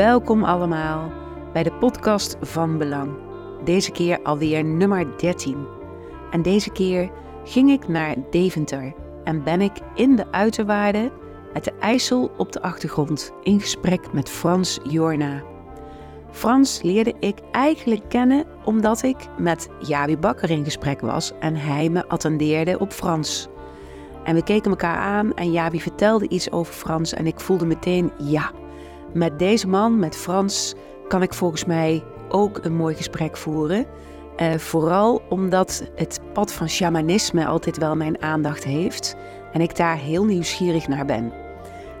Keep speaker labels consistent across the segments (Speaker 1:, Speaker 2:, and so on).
Speaker 1: Welkom allemaal bij de podcast van Belang. Deze keer alweer nummer 13. En deze keer ging ik naar Deventer en ben ik in de uiterwaarden met de IJssel op de achtergrond in gesprek met Frans Jorna. Frans leerde ik eigenlijk kennen omdat ik met Javi Bakker in gesprek was en hij me attendeerde op Frans. En we keken elkaar aan en Javi vertelde iets over Frans en ik voelde meteen ja. Met deze man, met Frans, kan ik volgens mij ook een mooi gesprek voeren. Uh, vooral omdat het pad van shamanisme altijd wel mijn aandacht heeft en ik daar heel nieuwsgierig naar ben.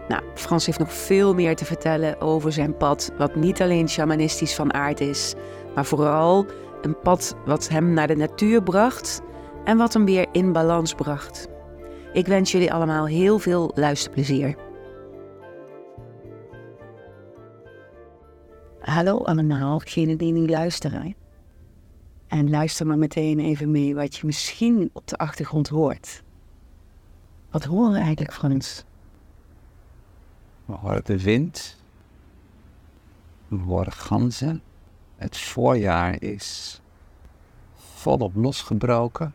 Speaker 1: Nou, Frans heeft nog veel meer te vertellen over zijn pad, wat niet alleen shamanistisch van aard is, maar vooral een pad wat hem naar de natuur bracht en wat hem weer in balans bracht. Ik wens jullie allemaal heel veel luisterplezier. Hallo allemaal, degenen die nu luisteren. En luister maar meteen even mee wat je misschien op de achtergrond hoort. Wat horen we eigenlijk, Frans?
Speaker 2: We horen de wind. We horen ganzen. Het voorjaar is volop losgebroken.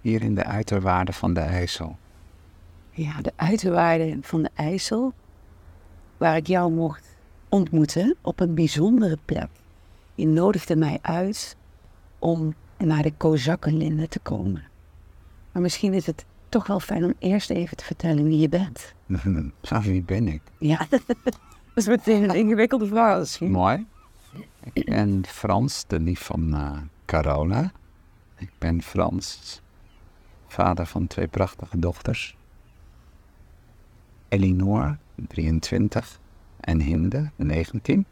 Speaker 2: Hier in de uiterwaarden van de IJssel.
Speaker 1: Ja, de uiterwaarden van de IJssel. Waar ik jou mocht ontmoeten op een bijzondere plek. Je nodigde mij uit om naar de Kozakkenlinde te komen. Maar misschien is het toch wel fijn om eerst even te vertellen wie je bent.
Speaker 2: wie ben ik?
Speaker 1: Ja, dat is meteen een ingewikkelde vraag misschien.
Speaker 2: Mooi. Ik ben Frans, de lief van uh, Carola. Ik ben Frans, vader van twee prachtige dochters. Elinor, 23, en Hinde, 19.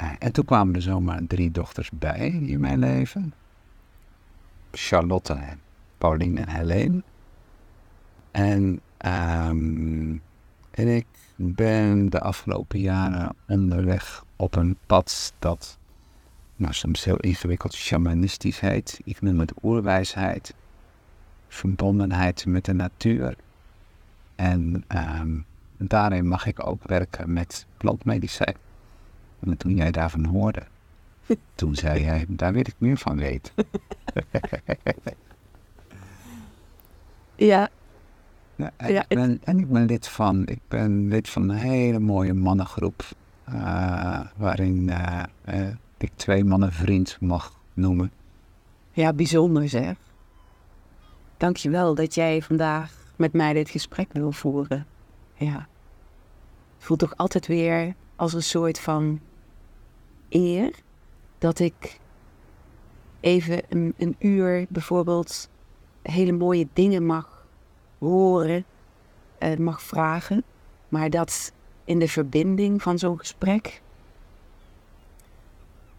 Speaker 2: Uh, en toen kwamen er zomaar drie dochters bij in mijn leven. Charlotte, Pauline en Helene. En, um, en ik ben de afgelopen jaren onderweg op een pad dat nou, soms heel ingewikkeld shamanistisch heet. Ik noem het oerwijsheid, verbondenheid met de natuur. En um, daarin mag ik ook werken met plantmedicijn. En toen jij daarvan hoorde, toen zei jij, daar wil ik meer van weten.
Speaker 1: ja.
Speaker 2: en, ik ben, en ik ben lid van, ik ben lid van een hele mooie mannengroep. Uh, waarin uh, uh, ik twee mannen vriend mag noemen.
Speaker 1: Ja, bijzonder zeg. Dankjewel dat jij vandaag met mij dit gesprek wil voeren. Ja voelt toch altijd weer als een soort van eer dat ik even een, uur bijvoorbeeld hele mooie dingen mag horen, uh, mag vragen, maar dat in de verbinding van zo'n gesprek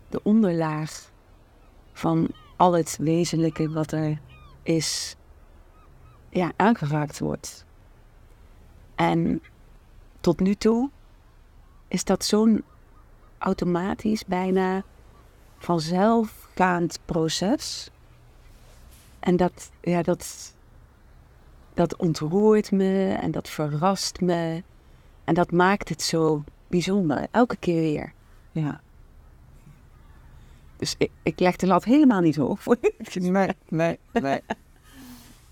Speaker 1: de onderlaag van al het wezenlijke wat er is, ja, aangeraakt wordt. En tot nu toe is dat zo'n automatisch, bijna vanzelfgaand proces. En dat, ja, dat, dat ontroert me en dat verrast me. En dat maakt het zo bijzonder, elke keer weer. Ja. Dus ik, ik leg de lat helemaal niet hoog voor.
Speaker 2: Nee, nee, nee.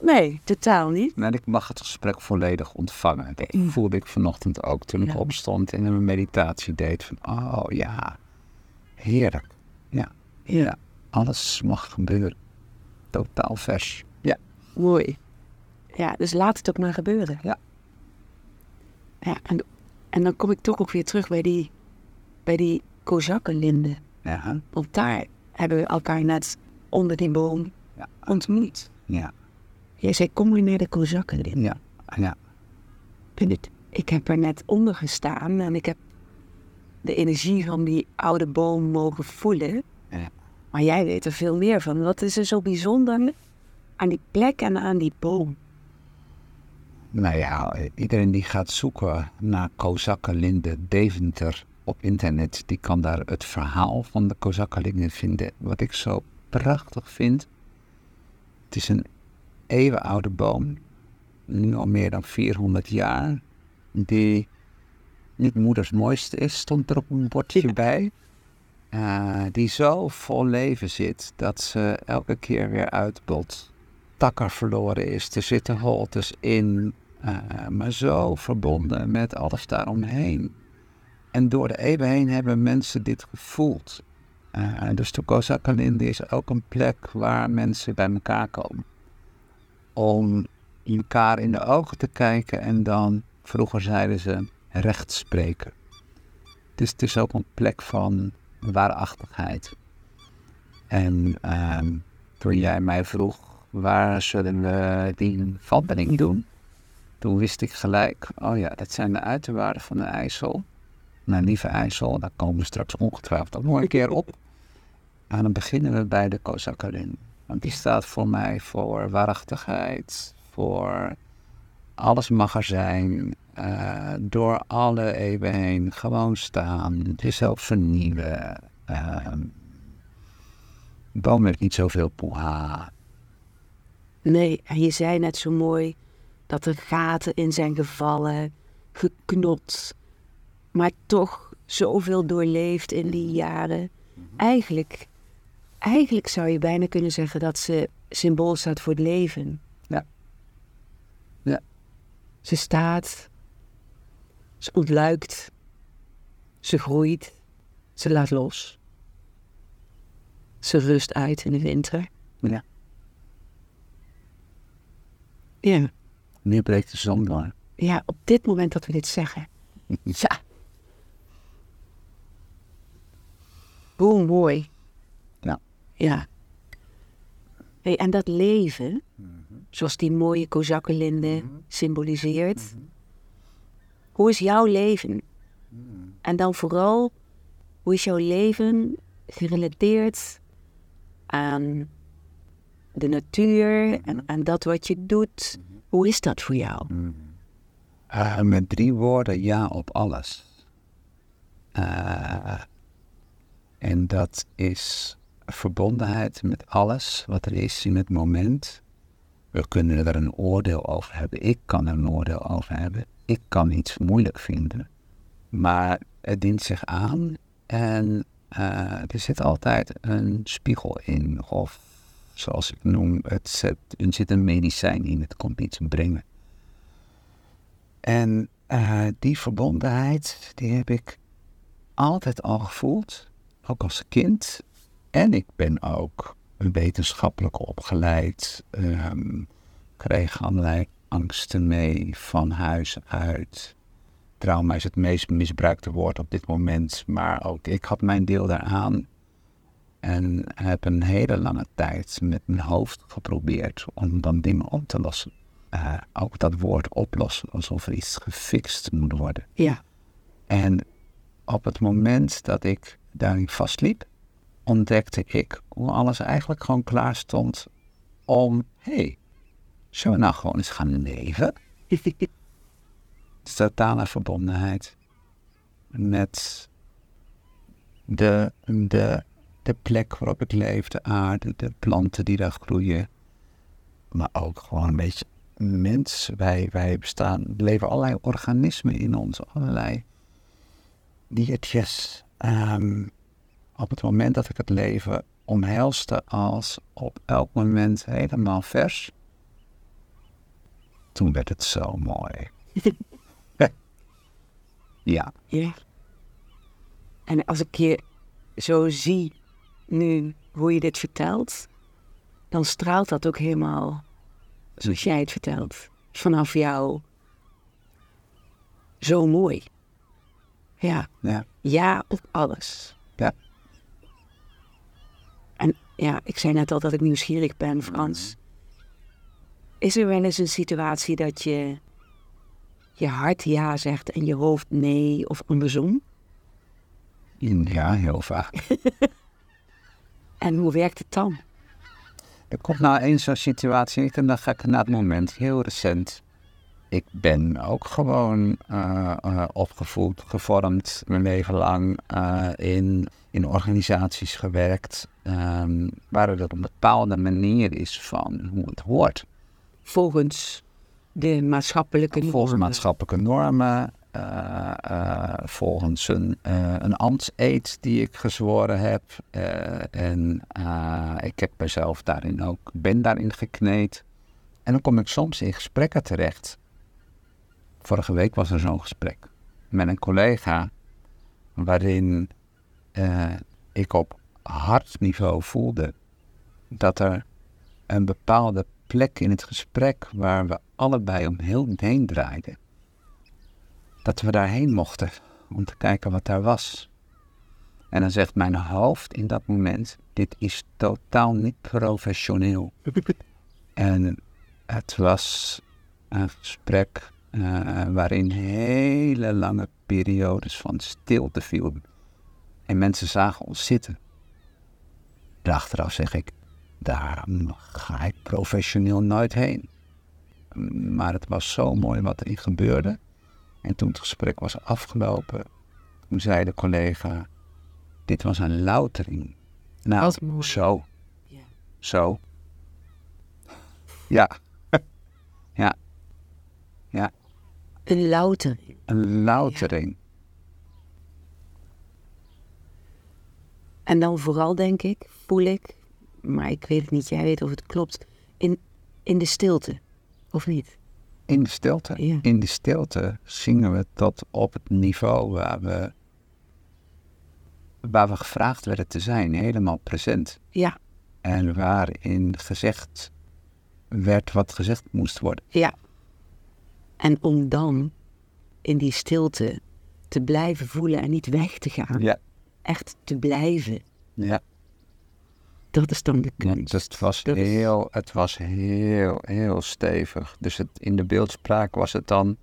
Speaker 1: Nee, totaal niet.
Speaker 2: Nee, ik mag het gesprek volledig ontvangen. Dat voelde ik vanochtend ook toen ik opstond en een meditatie deed. Van, oh ja, heerlijk. Ja, ja. alles mag gebeuren. Totaal vers. Ja.
Speaker 1: Mooi. Ja, dus laat het ook maar gebeuren.
Speaker 2: Ja.
Speaker 1: Ja, en, en dan kom ik toch ook weer terug bij die, bij die kozakkenlinde.
Speaker 2: Ja.
Speaker 1: Want daar hebben we elkaar net onder die boom ja. ontmoet.
Speaker 2: Ja.
Speaker 1: Jij zei, kom maar naar de Kozakken
Speaker 2: Ja, ja.
Speaker 1: Ik, ik heb er net onder gestaan en ik heb de energie van die oude boom mogen voelen.
Speaker 2: Ja.
Speaker 1: Maar jij weet er veel meer van. Wat is er zo bijzonder aan die plek en aan die boom?
Speaker 2: Nou ja, iedereen die gaat zoeken naar Kozakkenlinde Deventer op internet, die kan daar het verhaal van de Kozakkenlinde vinden. Wat ik zo prachtig vind, het is een eeuwenoude boom, nu al meer dan 400 jaar, die niet moeders mooiste is, stond er op een bordje bij. Uh, die zo vol leven zit dat ze elke keer weer uitbot. Takker verloren is, er zitten holtes in, uh, maar zo verbonden met alles daaromheen. En door de eeuwen heen hebben mensen dit gevoeld. Uh, dus de Kozakalinde is ook een plek waar mensen bij elkaar komen. Om elkaar in de ogen te kijken en dan, vroeger zeiden ze, recht spreken. Dus het is ook een plek van waarachtigheid. En uh, toen jij mij vroeg, waar zullen we die wandeling doen? Toen wist ik gelijk, oh ja, dat zijn de uiterwaarden van de IJssel. Nou, lieve IJssel, daar komen we straks ongetwijfeld ook nog een keer op. En dan beginnen we bij de Kozakarin. Die staat voor mij voor waarachtigheid, voor alles mag er zijn, uh, door alle eeuwen heen gewoon staan, jezelf vernieuwen. Uh, boom heeft niet zoveel poeha.
Speaker 1: Nee, en je zei net zo mooi dat er gaten in zijn gevallen, geknot, maar toch zoveel doorleefd in die jaren. Eigenlijk, eigenlijk zou je bijna kunnen zeggen dat ze symbool staat voor het leven.
Speaker 2: Ja. Ja.
Speaker 1: Ze staat, ze ontluikt, ze groeit, ze laat los. Ze rust uit in de winter.
Speaker 2: Ja.
Speaker 1: Ja.
Speaker 2: Nu breekt de zon door.
Speaker 1: Ja, op dit moment dat we dit zeggen. Ja. Hoe mooi.
Speaker 2: Ja.
Speaker 1: Hey, en dat leven, zoals die mooie kozakkenlinde symboliseert. Hoe is jouw leven? En dan vooral, hoe is jouw leven gerelateerd aan de natuur en aan dat wat je doet? Hoe is dat voor jou?
Speaker 2: Uh, met drie woorden ja op alles. Uh, en dat is verbondenheid met alles wat er is in het moment. We kunnen er een oordeel over hebben. Ik kan er een oordeel over hebben. Ik kan iets moeilijk vinden. Maar het dient zich aan en uh, er zit altijd een spiegel in. Of zoals ik noem, het zit, er zit een medicijn in. Het komt iets brengen. En uh, die verbondenheid, die heb ik altijd al gevoeld. Ook als kind. En ik ben ook wetenschappelijk opgeleid. Um, kreeg allerlei angsten mee van huis uit. Trauma is het meest misbruikte woord op dit moment, maar ook ik had mijn deel daaraan. En heb een hele lange tijd met mijn hoofd geprobeerd om dan dingen op te lossen. Uh, ook dat woord oplossen, alsof er iets gefixt moet worden.
Speaker 1: Ja.
Speaker 2: En op het moment dat ik daarin vastliep, ontdekte ik hoe alles eigenlijk gewoon klaar stond om, hé, hey, zullen we nou gewoon eens gaan leven? totale verbondenheid met de, de, de plek waarop ik leef, de aarde, de planten die daar groeien. Maar ook gewoon een beetje mens. Wij, wij bestaan, er leven allerlei organismen in ons, allerlei diertjes. Um, op het moment dat ik het leven omhelste als op elk moment helemaal vers, toen werd het zo mooi. ja.
Speaker 1: Ja. En als ik je zo zie nu hoe je dit vertelt, dan straalt dat ook helemaal zoals jij het vertelt. Vanaf jou. Zo mooi. Ja.
Speaker 2: Ja.
Speaker 1: Ja op alles.
Speaker 2: Ja.
Speaker 1: Ja, ik zei net al dat ik nieuwsgierig ben, Frans. Is er wel eens een situatie dat je je hart ja zegt en je hoofd nee of andersom?
Speaker 2: Ja, heel vaak.
Speaker 1: en hoe werkt het dan?
Speaker 2: Er komt nou eens zo'n situatie en dan ga ik naar het moment, heel recent. Ik ben ook gewoon uh, uh, opgevoed, gevormd, mijn leven lang uh, in, in organisaties gewerkt, um, waar er op een bepaalde manier is van hoe het hoort.
Speaker 1: Volgens de maatschappelijke
Speaker 2: Volgens maatschappelijke normen. eh, eh, volgens een, een ambtseed die ik gezworen heb. en ik heb mezelf daarin ook, ben daarin gekneed. En dan kom ik soms in gesprekken terecht. Vorige week was er zo'n gesprek met een collega waarin ik op hartniveau voelde dat er een bepaalde plek in het gesprek waar we allebei om heel heen draaiden. Dat we daarheen mochten om te kijken wat daar was. En dan zegt mijn hoofd in dat moment: Dit is totaal niet professioneel. en het was een gesprek uh, waarin hele lange periodes van stilte vielen. En mensen zagen ons zitten. Achteraf zeg ik: daar ga ik professioneel nooit heen. Maar het was zo mooi wat erin gebeurde. En toen het gesprek was afgelopen, toen zei de collega: Dit was een loutering. Nou, zo. Ja. Zo. Ja. ja. Ja.
Speaker 1: Een loutering.
Speaker 2: Een loutering.
Speaker 1: En dan vooral denk ik, voel ik, maar ik weet het niet, jij weet of het klopt, in, in de stilte, of niet?
Speaker 2: In de stilte? Ja. In de stilte zingen we tot op het niveau waar we, waar we gevraagd werden te zijn, helemaal present.
Speaker 1: Ja.
Speaker 2: En waarin gezegd werd wat gezegd moest worden.
Speaker 1: Ja. En om dan in die stilte te blijven voelen en niet weg te gaan.
Speaker 2: Ja.
Speaker 1: Echt te blijven.
Speaker 2: Ja.
Speaker 1: Dat is dan de kunst.
Speaker 2: het was, heel, het was heel, heel stevig. Dus het, in de beeldspraak was het dan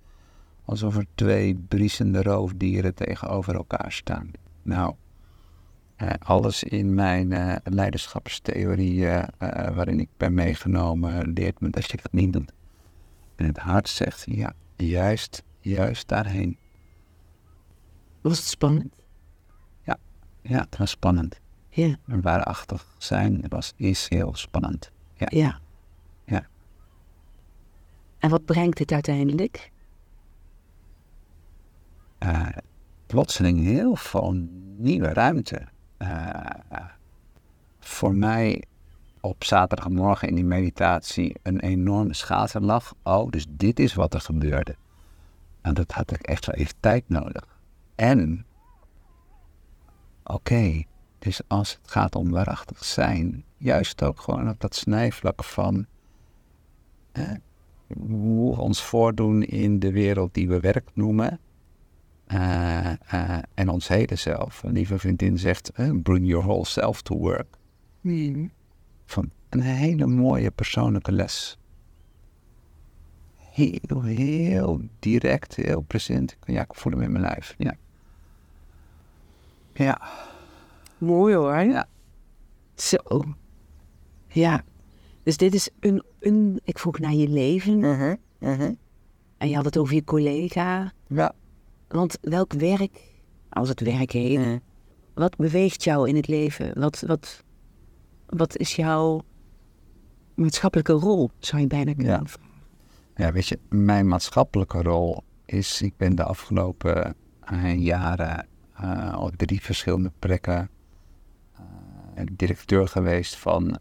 Speaker 2: alsof er twee briesende roofdieren tegenover elkaar staan. Nou, eh, alles in mijn uh, leiderschapstheorie uh, waarin ik ben meegenomen leert me dat je dat niet doet. En het hart zegt, ja, juist, juist daarheen.
Speaker 1: Was het spannend?
Speaker 2: Ja, ja het was spannend.
Speaker 1: Ja.
Speaker 2: En waarachtig zijn was, is heel spannend. Ja.
Speaker 1: ja.
Speaker 2: ja.
Speaker 1: En wat brengt het uiteindelijk?
Speaker 2: Uh, plotseling heel veel nieuwe ruimte. Uh, voor mij op zaterdagmorgen in die meditatie een enorme schaterlach. Oh, dus dit is wat er gebeurde. En dat had ik echt wel even tijd nodig. En, oké, dus als het gaat om waarachtig zijn, juist ook gewoon op dat snijvlak van hoe we ons voordoen in de wereld die we werk noemen. Uh, uh, en ons hele zelf. Een lieve vriendin zegt, bring your whole self to work.
Speaker 1: Mm.
Speaker 2: Van een hele mooie persoonlijke les. Heel, heel direct, heel present. Ja, ik voel hem in mijn lijf. Ja. Ja.
Speaker 1: Mooi hoor.
Speaker 2: Ja.
Speaker 1: Zo. Ja. Dus dit is een, een ik vroeg naar je leven.
Speaker 2: Uh -huh, uh -huh.
Speaker 1: En je had het over je collega.
Speaker 2: Ja.
Speaker 1: Want welk werk, als het werk heet, uh -huh. wat beweegt jou in het leven? Wat, wat, wat is jouw maatschappelijke rol, zou je bijna kunnen
Speaker 2: ja. vragen? Ja, weet je, mijn maatschappelijke rol is, ik ben de afgelopen uh, jaren uh, op drie verschillende plekken directeur geweest van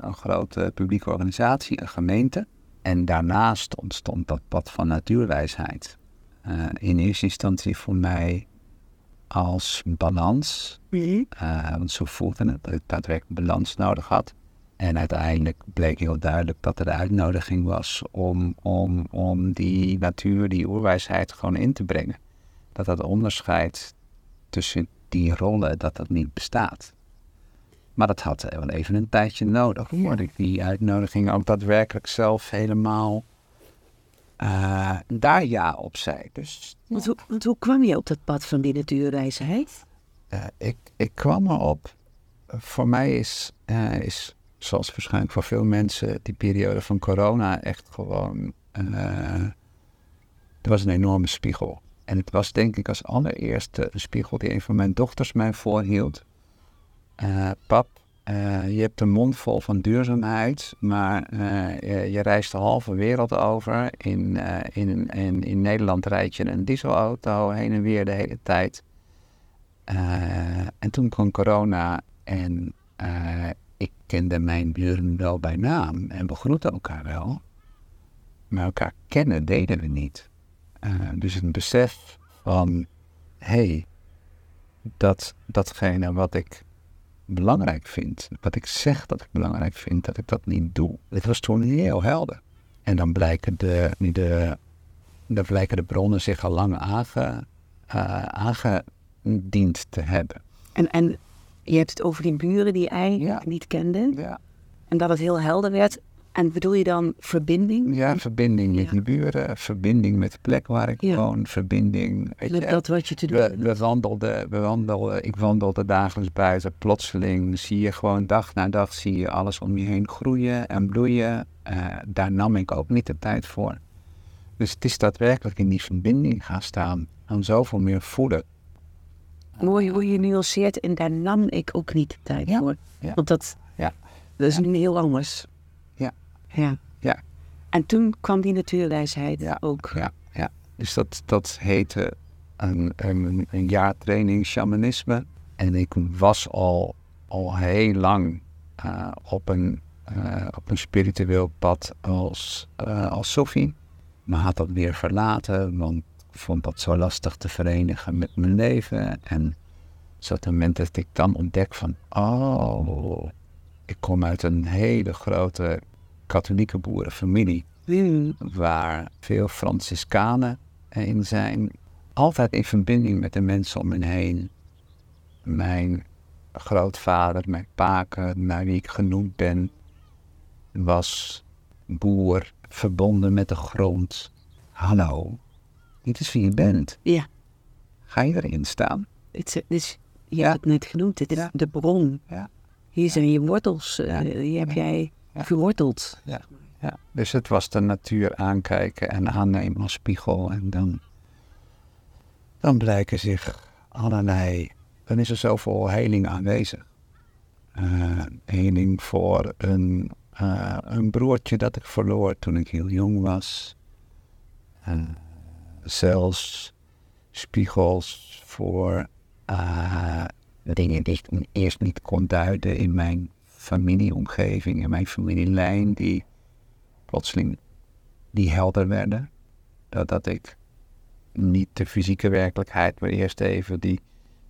Speaker 2: een grote publieke organisatie, een gemeente. En daarnaast ontstond dat pad van natuurwijsheid. In eerste instantie voor mij als balans.
Speaker 1: Mm
Speaker 2: uh, want zo voelde het dat ik daadwerkelijk balans nodig had. En uiteindelijk bleek heel duidelijk dat er de uitnodiging was om, om, om die natuur, die oerwijsheid gewoon in te brengen. Dat dat onderscheid tussen die rollen, dat dat niet bestaat. Maar dat had wel even een tijdje nodig voordat ik die uitnodiging ook daadwerkelijk zelf helemaal uh, daar ja op zei. Dus,
Speaker 1: want, hoe, want, hoe, kwam je op dat pad van die natuurwijsheid?
Speaker 2: Uh, ik, ik kwam erop. Voor mij is, uh, is, zoals waarschijnlijk voor veel mensen, die periode van corona echt gewoon. er was een enorme spiegel. En het was denk ik als allereerste een spiegel die een van mijn dochters mij voorhield. Pap, eh, je hebt een mond vol van duurzaamheid, maar eh, je, reist de halve wereld over. In, eh, in, in, in Nederland rijd je een dieselauto heen en weer de hele tijd. En toen kwam corona en ik kende mijn buren wel bij naam en we groeten elkaar wel. Maar elkaar kennen deden we niet. Dus een besef van, hé, hey, dat, datgene wat ik belangrijk vind, wat ik zeg dat ik belangrijk vind, dat ik dat niet doe. Het was toen heel helder. En dan blijken de, de, dan blijken de bronnen zich al lang aange, uh, aangediend te hebben.
Speaker 1: En, en je hebt het over die buren die je eigenlijk
Speaker 2: Ja.
Speaker 1: niet kende.
Speaker 2: Ja,
Speaker 1: En dat het heel helder werd. En bedoel je dan verbinding?
Speaker 2: ja verbinding met
Speaker 1: Ja.
Speaker 2: die buren, verbinding met de plek waar ik
Speaker 1: Ja.
Speaker 2: woon, verbinding... Weet
Speaker 1: Met
Speaker 2: je,
Speaker 1: dat wat je te doen
Speaker 2: We, wandelden, we wandelden, ik wandelde dagelijks buiten. Plotseling zie je gewoon dag na dag zie je alles om je heen groeien en bloeien. Eh, daar nam ik ook niet de tijd voor. Dus het is daadwerkelijk in die verbinding gaan staan. En zoveel meer voelen.
Speaker 1: Mooi hoe je nuanceert en daar nam ik ook niet de tijd
Speaker 2: Ja,
Speaker 1: voor. Want dat,
Speaker 2: Ja.
Speaker 1: dat is nu heel anders.
Speaker 2: Ja.
Speaker 1: ja. En toen kwam die natuurwijsheid
Speaker 2: Ja.
Speaker 1: ook.
Speaker 2: Ja, ja. Dus dat, dat heette een, een, een jaar training shamanisme. En ik was al, al heel lang eh, op, een, eh, op een spiritueel pad als, eh als Sophie. Maar had dat weer verlaten, want ik vond dat zo lastig te verenigen met mijn leven. En zo het moment dat ik dan ontdek van, oh, ik kom uit een hele grote katholieke boerenfamilie waar veel Franciscanen in zijn. Altijd in verbinding met de mensen om me heen. Mijn grootvader, mijn paken, naar wie ik genoemd ben, was boer, verbonden met de grond. Hallo, dit is wie je bent.
Speaker 1: Ja.
Speaker 2: Ga je erin staan?
Speaker 1: Het is, het is- je
Speaker 2: Ja.
Speaker 1: hebt het net genoemd, het is
Speaker 2: Ja.
Speaker 1: de bron.
Speaker 2: Ja.
Speaker 1: Hier zijn je wortels, eh,
Speaker 2: Ja.
Speaker 1: die heb jij. Verworteld.
Speaker 2: Ja. Dus het was de natuur aankijken en aannemen als spiegel. En dan, dan blijken zich allerlei. Dan is er zoveel heling aanwezig. Eh, heling voor een, eh, een broertje dat ik verloor toen ik heel jong was. Eh, zelfs spiegels voor eh, dingen die ik eerst niet kon duiden in mijn familieomgeving, in mijn familielijn, die plotseling die helder werden. Dat, dat ik niet de fysieke werkelijkheid, maar eerst even die,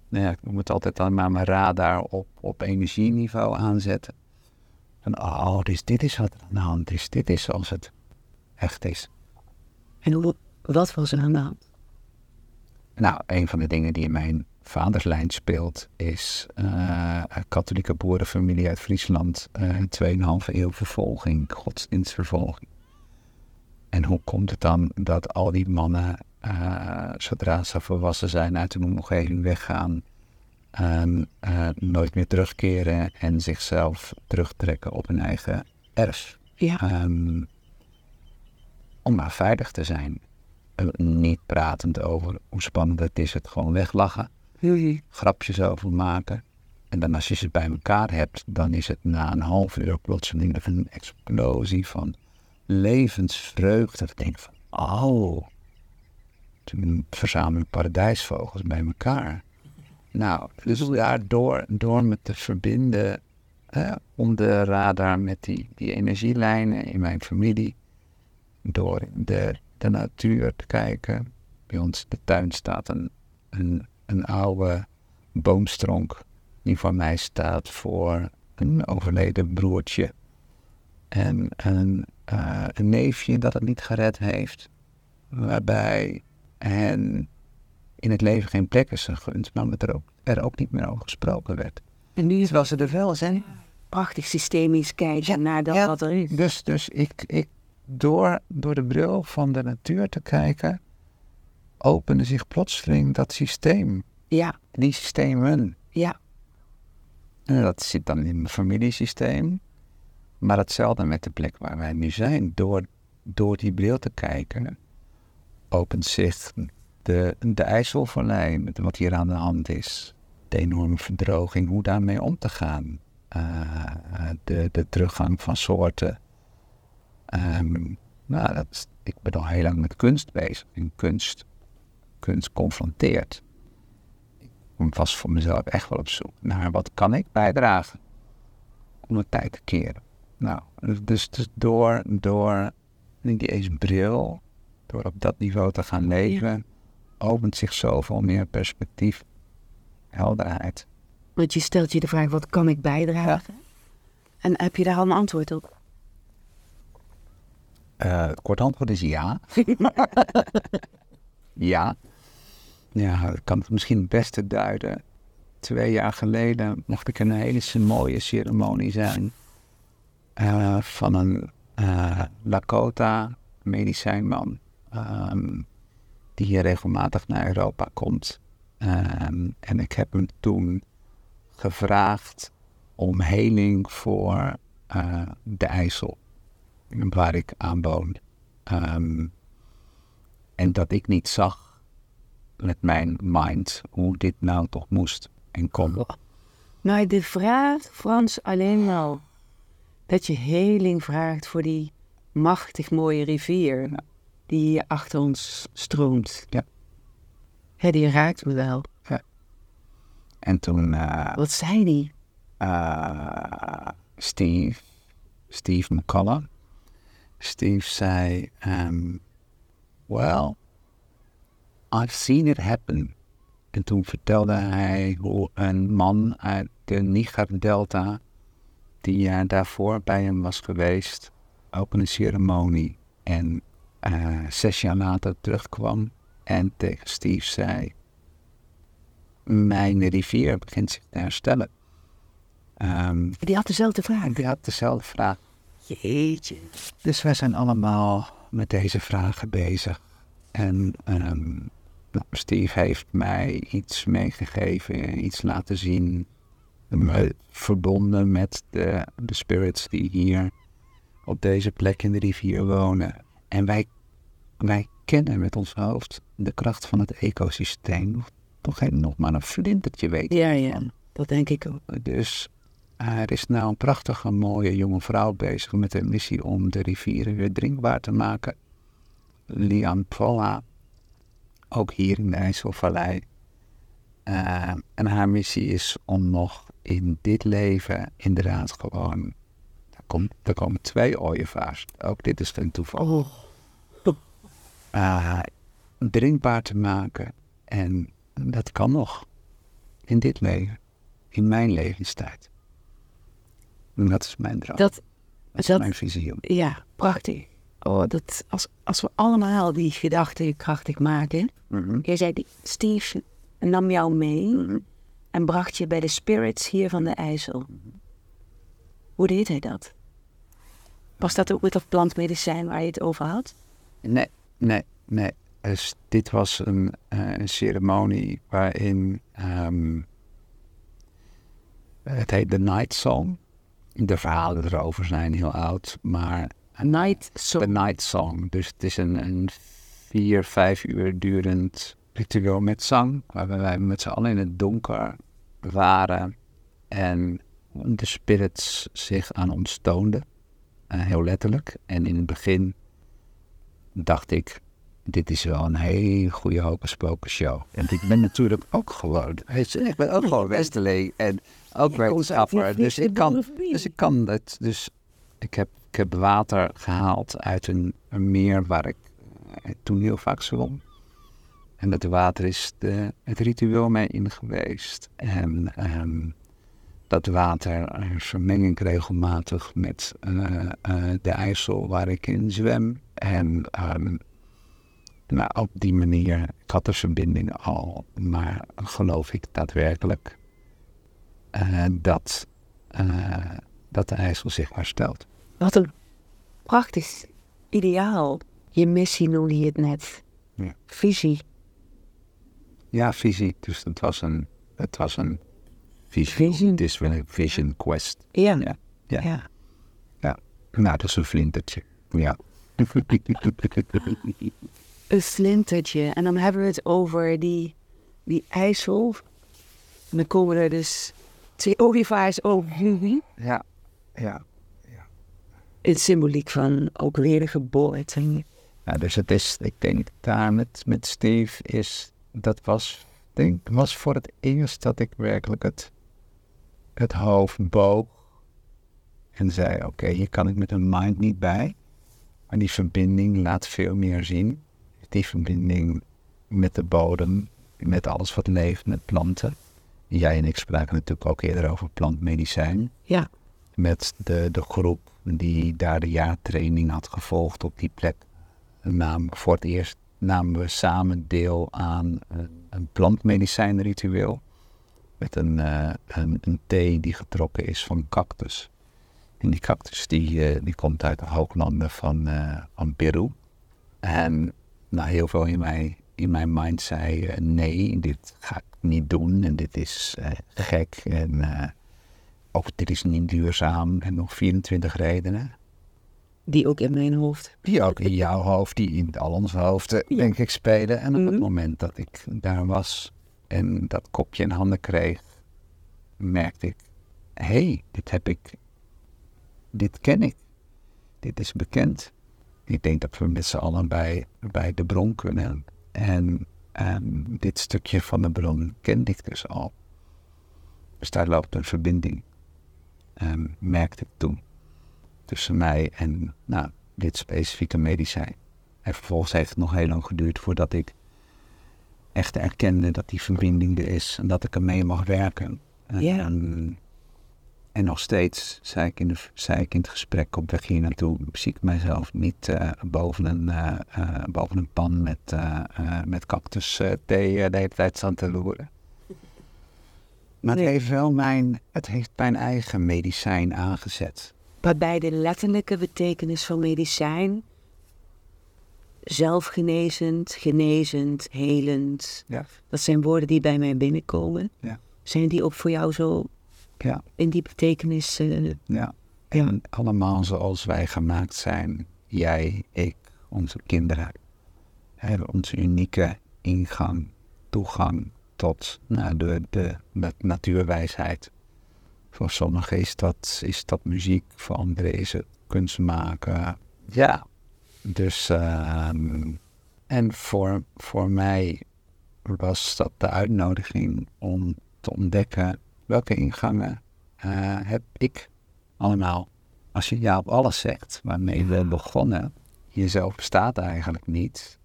Speaker 2: nou ja, ik noem het altijd maar mijn radar op, op energieniveau aanzetten. Van, oh, dus dit is wat er aan de hand is. Dit is zoals het echt is.
Speaker 1: En wat was er aan de hand?
Speaker 2: Nou, een van de dingen die in mijn vaderslijn speelt is eh, een katholieke boerenfamilie uit Friesland. eh 2,5 eeuw vervolging, godsdienstvervolging. En hoe komt het dan dat al die mannen, eh, zodra ze volwassen zijn, uit hun omgeving weggaan, en eh, nooit meer terugkeren en zichzelf terugtrekken op hun eigen erf?
Speaker 1: Ja.
Speaker 2: Ehm, om maar veilig te zijn. Niet pratend over hoe spannend het is, het gewoon weglachen. Grapjes over maken. En dan als je ze bij elkaar hebt, dan is het na een half uur plotseling een explosie van levensvreugde. Ik denk van, oh, toen verzamel ik paradijsvogels bij elkaar. Nou, dus daardoor door me te verbinden eh, om de radar met die, die energielijnen in mijn familie. Door de, de natuur te kijken. Bij ons de tuin staat een, een, een oude boomstronk. Die voor mij staat voor een overleden broertje. En een, eh, een neefje dat het niet gered heeft. Waarbij hen in het leven geen plek is gegund. Maar met er ook, er ook niet meer over gesproken werd.
Speaker 1: En nu is
Speaker 2: Terwijl ze er wel zijn.
Speaker 1: prachtig systemisch kijken naar dat
Speaker 2: ja.
Speaker 1: wat er is.
Speaker 2: Dus, dus ik, ik, door, door de bril van de natuur te kijken, opende zich plotseling dat systeem.
Speaker 1: Ja,
Speaker 2: Die systemen.
Speaker 1: ja.
Speaker 2: En dat zit dan in mijn familiesysteem. Maar hetzelfde met de plek waar wij nu zijn. Door, door die bril te kijken, opent zich de, de IJsselvallei, met wat hier aan de hand is. De enorme verdroging, hoe daarmee om te gaan. eh, de, de teruggang van soorten. Ehm, nou, dat is, ik ben al heel lang met kunst bezig. En kunst, kunst confronteert. Ik was voor mezelf echt wel op zoek naar wat kan ik bijdragen om de tijd te keren. Nou, dus, dus door, door die eens bril, door op dat niveau te gaan leven, opent zich zoveel meer perspectief, helderheid.
Speaker 1: Want je stelt je de vraag, wat kan ik bijdragen? En heb je daar al een antwoord op?
Speaker 2: Uh, het kort antwoord is ja. ja. Ja, ik kan het misschien het beste duiden. Twee jaar geleden mocht ik een hele mooie ceremonie zijn uh, van een uh, Lakota medicijnman. Um, die hier regelmatig naar Europa komt. Um, en ik heb hem toen gevraagd om heling voor uh, de IJssel, waar ik aan woon. Um, en dat ik niet zag met mijn mind hoe dit nou toch moest en kon.
Speaker 1: Nou, de vraag, Frans, alleen al dat je heling vraagt voor die machtig mooie rivier die hier achter ons stroomt.
Speaker 2: Ja.
Speaker 1: Hè, die raakt me wel.
Speaker 2: Ja. En toen... Uh,
Speaker 1: Wat zei die?
Speaker 2: Uh, Steve, Steve McCullough. Steve zei, um, well, I've seen it happen. En toen vertelde hij hoe een man uit de Niger-delta, die jaar daarvoor bij hem was geweest, op een ceremonie. En uh, zes jaar later terugkwam en tegen Steve zei: Mijn rivier begint zich te herstellen.
Speaker 1: Um, die had dezelfde vraag.
Speaker 2: Die had dezelfde vraag.
Speaker 1: Jeetje.
Speaker 2: Dus wij zijn allemaal met deze vragen bezig. En um, Steve heeft mij iets meegegeven, iets laten zien. Verbonden met de, de spirits die hier op deze plek in de rivier wonen. En wij, wij kennen met ons hoofd de kracht van het ecosysteem. Toch geen nog maar een flintertje weten.
Speaker 1: Ja, ja, dat denk ik ook.
Speaker 2: Dus er is nou een prachtige, mooie jonge vrouw bezig met de missie om de rivieren weer drinkbaar te maken. Lian Polla, ook hier in de IJsselvallei. Uh, en haar missie is om nog in dit leven inderdaad gewoon komt, er komen twee ooievaars. Ook dit is geen toeval.
Speaker 1: Oh.
Speaker 2: Uh, drinkbaar te maken. En dat kan nog. In dit leven. In mijn levenstijd. En dat is mijn droom.
Speaker 1: Dat,
Speaker 2: dat is mijn visie.
Speaker 1: Ja, prachtig. Oh, dat, als, als we allemaal die gedachten krachtig maken.
Speaker 2: Mm -hmm.
Speaker 1: Jij zei, Steve nam jou mee
Speaker 2: mm -hmm.
Speaker 1: en bracht je bij de spirits hier van de IJssel.
Speaker 2: Mm -hmm.
Speaker 1: Hoe deed hij dat? Was dat ook met dat plantmedicijn waar je het over had?
Speaker 2: Nee, nee, nee. Dus dit was een, uh, een ceremonie waarin um, het heet The Night Song. De verhalen erover zijn heel oud, maar...
Speaker 1: Night Song.
Speaker 2: The Night Song. Dus het is een, een vier, vijf uur durend ritueel met zang, waarbij wij met z'n allen in het donker waren en de spirits zich aan ons toonden. Uh, heel letterlijk. En in het begin dacht ik, dit is wel een hele goede hocus pocus show. En ik ben natuurlijk ook gewoon, ik ben ook gewoon Westerlee en ook wetenschapper. Dus ik kan, dus ik kan het. Dus ik heb, ik heb water gehaald uit een, meer waar ik uh, toen heel vaak zwom. En dat water is de, het ritueel mee in geweest. En um, dat water vermeng ik regelmatig met uh, uh, de IJssel waar ik in zwem. En um, nou, op die manier, ik had de verbinding al, maar geloof ik daadwerkelijk dat, dat de IJssel zich herstelt.
Speaker 1: Wat een prachtig ideaal. Je missie noemde je het net.
Speaker 2: Ja.
Speaker 1: Visie.
Speaker 2: Ja, visie. Dus het was een, het was een visie.
Speaker 1: Vision.
Speaker 2: Het is wel een vision quest.
Speaker 1: Ja.
Speaker 2: Ja. Ja.
Speaker 1: ja.
Speaker 2: ja. Nou, dat is een flintertje. Ja.
Speaker 1: een flintertje. En dan hebben we het over die, die IJssel. En dan komen er dus Twee ooievaars ook.
Speaker 2: Ja, ja.
Speaker 1: Het symboliek van ook weer de geboorte.
Speaker 2: Ja, dus het is, ik denk daar met, met Steve is, dat was, denk, was voor het eerst dat ik werkelijk het, het hoofd boog en zei, oké, hier kan ik met een mind niet bij. Maar die verbinding laat veel meer zien. Die verbinding met de bodem, met alles wat leeft, met planten. Jij en ik spraken natuurlijk ook eerder over plantmedicijn.
Speaker 1: Ja.
Speaker 2: Met de, de groep die daar de jaartraining had gevolgd op die plek. Naam, voor het eerst namen we samen deel aan een, plantmedicijnritueel. Met een, uh, een, een, thee die getrokken is van cactus. En die cactus die, uh, die komt uit de hooglanden van, uh, van Peru. En nou, heel veel in mij in mijn mind zei: nee, dit ga ik niet doen en dit is gek en ook dit is niet duurzaam en nog 24 redenen.
Speaker 1: Die ook in mijn hoofd.
Speaker 2: Die ook in jouw hoofd, die in al onze hoofden, ja. denk ik, spelen. En op mm -hmm. het moment dat ik daar was en dat kopje in handen kreeg, merkte ik: hé, hey, dit heb ik, dit ken ik, dit is bekend. Ik denk dat we met z'n allen bij, bij de bron kunnen. En um, dit stukje van de bron kende ik dus al. Dus daar loopt een verbinding, um, merkte ik toen, tussen mij en nou, dit specifieke medicijn. En vervolgens heeft het nog heel lang geduurd voordat ik echt erkende dat die verbinding er is en dat ik ermee mag werken. En, en nog steeds, zei ik, in de, zei ik in het gesprek op weg hier naartoe, zie ik mijzelf niet uh, boven, een, uh, uh, boven een pan met, met cactus thee de hele tijd staan te loeren. Maar het,
Speaker 1: Nee.
Speaker 2: heeft wel mijn, het heeft mijn eigen medicijn aangezet.
Speaker 1: Waarbij de letterlijke betekenis van medicijn zelfgenezend, genezend, helend.
Speaker 2: Ja.
Speaker 1: Dat zijn woorden die bij mij binnenkomen.
Speaker 2: Ja.
Speaker 1: Zijn die ook voor jou zo
Speaker 2: Ja,
Speaker 1: in die betekenis? eh,
Speaker 2: ja. En allemaal zoals wij gemaakt zijn, jij, ik, onze kinderen, hebben onze unieke ingang, toegang tot nou, de, de, de natuurwijsheid. Voor sommigen is dat, is dat muziek, voor anderen is het kunst maken. Ja, dus ehm, en voor, voor mij was dat de uitnodiging om te ontdekken welke ingangen eh, heb ik allemaal. Als je ja op alles zegt, waarmee we begonnen, jezelf bestaat eigenlijk niet.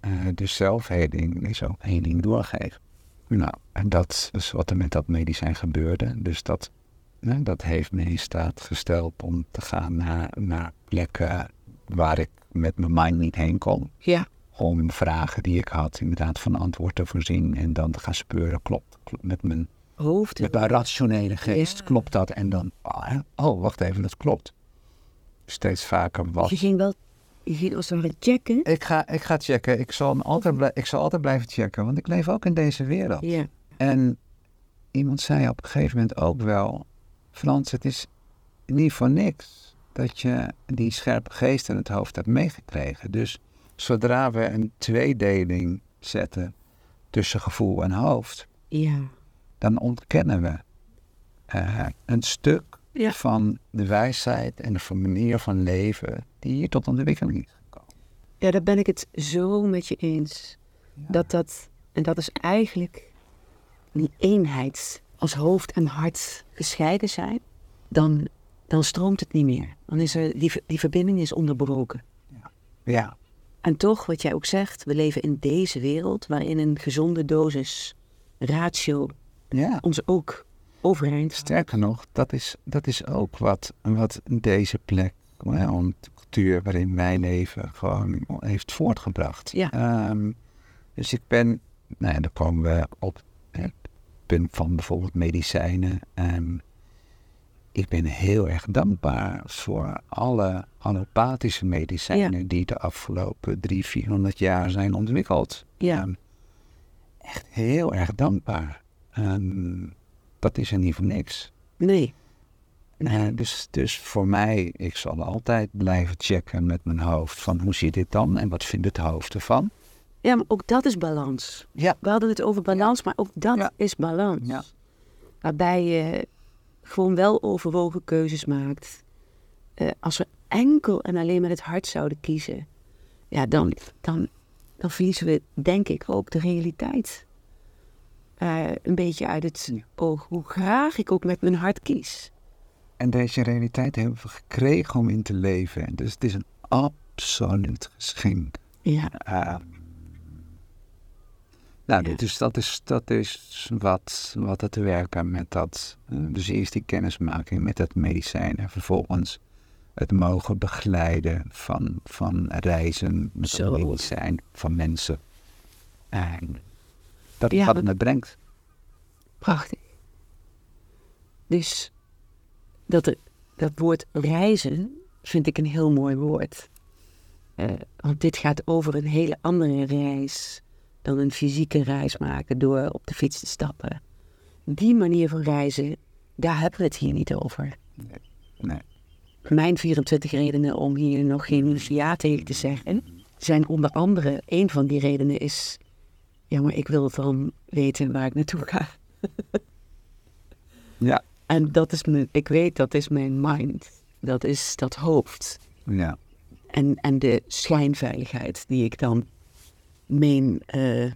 Speaker 2: Eh, dus zelfheling is ook heling doorgeven. Nou, en dat is wat er met dat medicijn gebeurde. Dus dat, hè, dat heeft me in staat gesteld om te gaan naar, naar plekken waar ik met mijn mind niet heen kon.
Speaker 1: ja.
Speaker 2: Om vragen die ik had, inderdaad van antwoord te voorzien. En dan te gaan speuren, klopt, klopt met mijn
Speaker 1: Hoofd.
Speaker 2: met mijn rationele geest
Speaker 1: Ja.
Speaker 2: klopt dat. En dan, oh, oh, wacht even, dat klopt. Steeds vaker wat.
Speaker 1: Je ging wel, je als het checken.
Speaker 2: Ik ga, ik ga checken. Ik zal, altijd ik zal altijd blijven checken, want ik leef ook in deze wereld.
Speaker 1: Ja.
Speaker 2: En iemand zei op een gegeven moment ook wel: Frans, het is niet voor niks dat je die scherpe geest in het hoofd hebt meegekregen. Dus zodra we een tweedeling zetten tussen gevoel en hoofd,
Speaker 1: Ja.
Speaker 2: dan ontkennen we eh, een stuk
Speaker 1: Ja.
Speaker 2: van de wijsheid en de manier van leven die hier tot ontwikkeling is gekomen.
Speaker 1: Ja, daar ben ik het zo met je eens. Dat dat, en dat is eigenlijk die eenheid als hoofd en hart gescheiden zijn, dan, dan stroomt het niet meer. Dan is er, die, die verbinding is onderbroken.
Speaker 2: Ja,
Speaker 1: En toch, wat jij ook zegt, we leven in deze wereld waarin een gezonde dosis ratio
Speaker 2: ja.
Speaker 1: ons ook overeind.
Speaker 2: Sterker nog, dat is, dat is ook wat, wat deze plek, om de cultuur waarin wij leven, gewoon heeft voortgebracht.
Speaker 1: Ja.
Speaker 2: Ehm, dus ik ben, nou ja, dan komen we op het punt van bijvoorbeeld medicijnen. Ehm, ik ben heel erg dankbaar voor alle allopathische medicijnen die de afgelopen drie, 400 jaar zijn ontwikkeld.
Speaker 1: Ja.
Speaker 2: Ehm, echt heel erg dankbaar. Ehm, dat is er niet voor niks.
Speaker 1: Nee.
Speaker 2: Eh, dus, dus voor mij, ik zal altijd blijven checken met mijn hoofd van hoe zit dit dan en wat vindt het hoofd ervan.
Speaker 1: Ja, maar ook dat is balans.
Speaker 2: Ja.
Speaker 1: We hadden het over balans, maar ook dat
Speaker 2: Ja.
Speaker 1: is balans.
Speaker 2: Ja.
Speaker 1: Waarbij je gewoon wel overwogen keuzes maakt. Eh, als we enkel en alleen met het hart zouden kiezen, ja, dan, dan, dan verliezen we, denk ik, ook de realiteit. eh, een beetje uit het oog. Hoe graag ik ook met mijn hart kies.
Speaker 2: En deze realiteit hebben we gekregen om in te leven. Dus het is een absoluut geschenk.
Speaker 1: Ja,
Speaker 2: Uh, nou,
Speaker 1: Ja.
Speaker 2: dus dat is, dat is wat, wat er te werken met dat. eh, dus eerst die kennismaking met het medicijn en vervolgens het mogen begeleiden van, van reizen met
Speaker 1: Zo.
Speaker 2: het medicijn van mensen. En dat is
Speaker 1: Ja,
Speaker 2: wat
Speaker 1: dat-
Speaker 2: het me brengt.
Speaker 1: prachtig. Dus dat, dat woord reizen vind ik een heel mooi woord. Eh, want dit gaat over een hele andere reis dan een fysieke reis maken door op de fiets te stappen. Die manier van reizen, daar hebben we het hier niet over.
Speaker 2: Nee.
Speaker 1: Mijn 24 redenen om hier nog geen ja tegen te zeggen, zijn onder andere, een van die redenen is, ja maar ik wil dan weten waar ik naartoe ga.
Speaker 2: Ja.
Speaker 1: En dat is mijn, ik weet dat is mijn mind, dat is dat hoofd.
Speaker 2: Ja.
Speaker 1: En, en de schijnveiligheid die ik dan meen eh,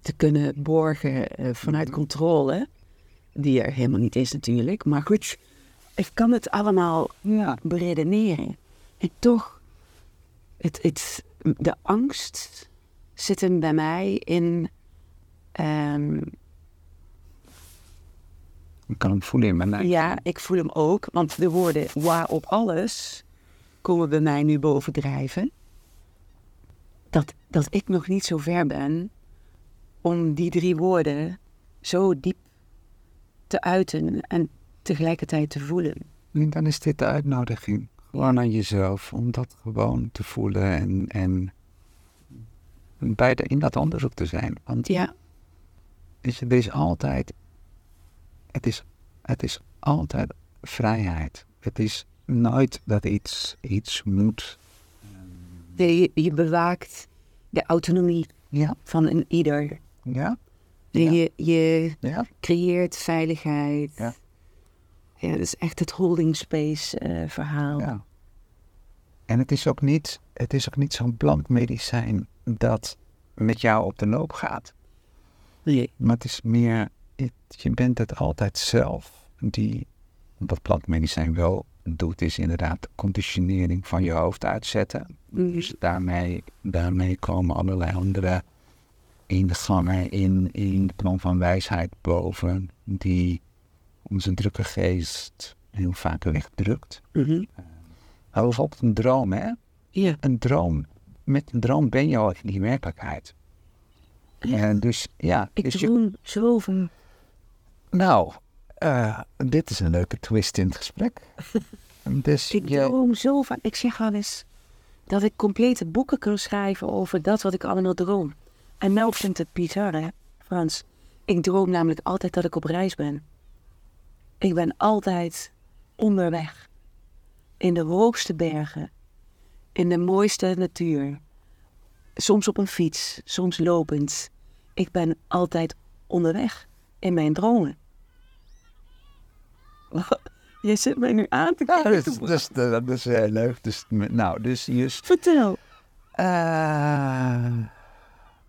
Speaker 1: te kunnen borgen eh, vanuit controle, die er helemaal niet is natuurlijk. Maar goed, ik kan het allemaal
Speaker 2: Ja.
Speaker 1: beredeneren. En toch, het, het, de angst zit hem bij mij in. ehm,
Speaker 2: Ik kan hem voelen in mijn lijf.
Speaker 1: ja, ik voel hem ook, want de woorden waar op alles komen bij mij nu bovendrijven. Dat, dat ik nog niet zo ver ben om die drie woorden zo diep te uiten en tegelijkertijd te voelen.
Speaker 2: En dan is dit de uitnodiging. Gewoon aan jezelf om dat gewoon te voelen en, en bij de, in dat onderzoek te zijn. Want
Speaker 1: Ja,
Speaker 2: je, er is altijd, het is, het is altijd vrijheid. Het is nooit dat iets, iets moet.
Speaker 1: de- je, je bewaakt de autonomie
Speaker 2: Ja,
Speaker 1: van een ieder.
Speaker 2: ja, Ja.
Speaker 1: Je, je
Speaker 2: ja.
Speaker 1: creëert veiligheid.
Speaker 2: Ja.
Speaker 1: Ja, dat is echt het holding space eh, verhaal.
Speaker 2: ja. En het is ook niet, het is ook niet zo'n blank medicijn dat met jou op de loop gaat.
Speaker 1: Nee.
Speaker 2: Maar het is meer, het- je bent het altijd zelf die, wat plantmedicijn wel doet, is inderdaad de conditionering van je hoofd uitzetten.
Speaker 1: Mhm.
Speaker 2: Dus daarmee, daarmee komen allerlei andere ingangen in, in de plan van wijsheid boven, die onze drukke geest heel vaak wegdrukt.
Speaker 1: Mhm.
Speaker 2: Maar bijvoorbeeld een droom, hè?
Speaker 1: Ja.
Speaker 2: Een droom. Met een droom ben je al in die werkelijkheid. En dus ja,
Speaker 1: Ik
Speaker 2: dus je
Speaker 1: droom zoveel.
Speaker 2: Nou, eh, dit is een leuke twist in het gesprek. dus
Speaker 1: Ik
Speaker 2: je,
Speaker 1: droom zo vaak. Ik zeg wel eens dat ik complete boeken kan schrijven over dat wat ik allemaal droom. En nou vindt het bizar, hè, Frans. Ik droom namelijk altijd dat ik op reis ben. Ik ben altijd onderweg. In de hoogste bergen. In de mooiste natuur. Soms op een fiets, soms lopend. Ik ben altijd onderweg in mijn dromen. Je zit mij nu aan te
Speaker 2: ja,
Speaker 1: kijken.
Speaker 2: dus, dus, eh, dat is heel leuk. Dus, nou, dus je,
Speaker 1: Vertel.
Speaker 2: eh,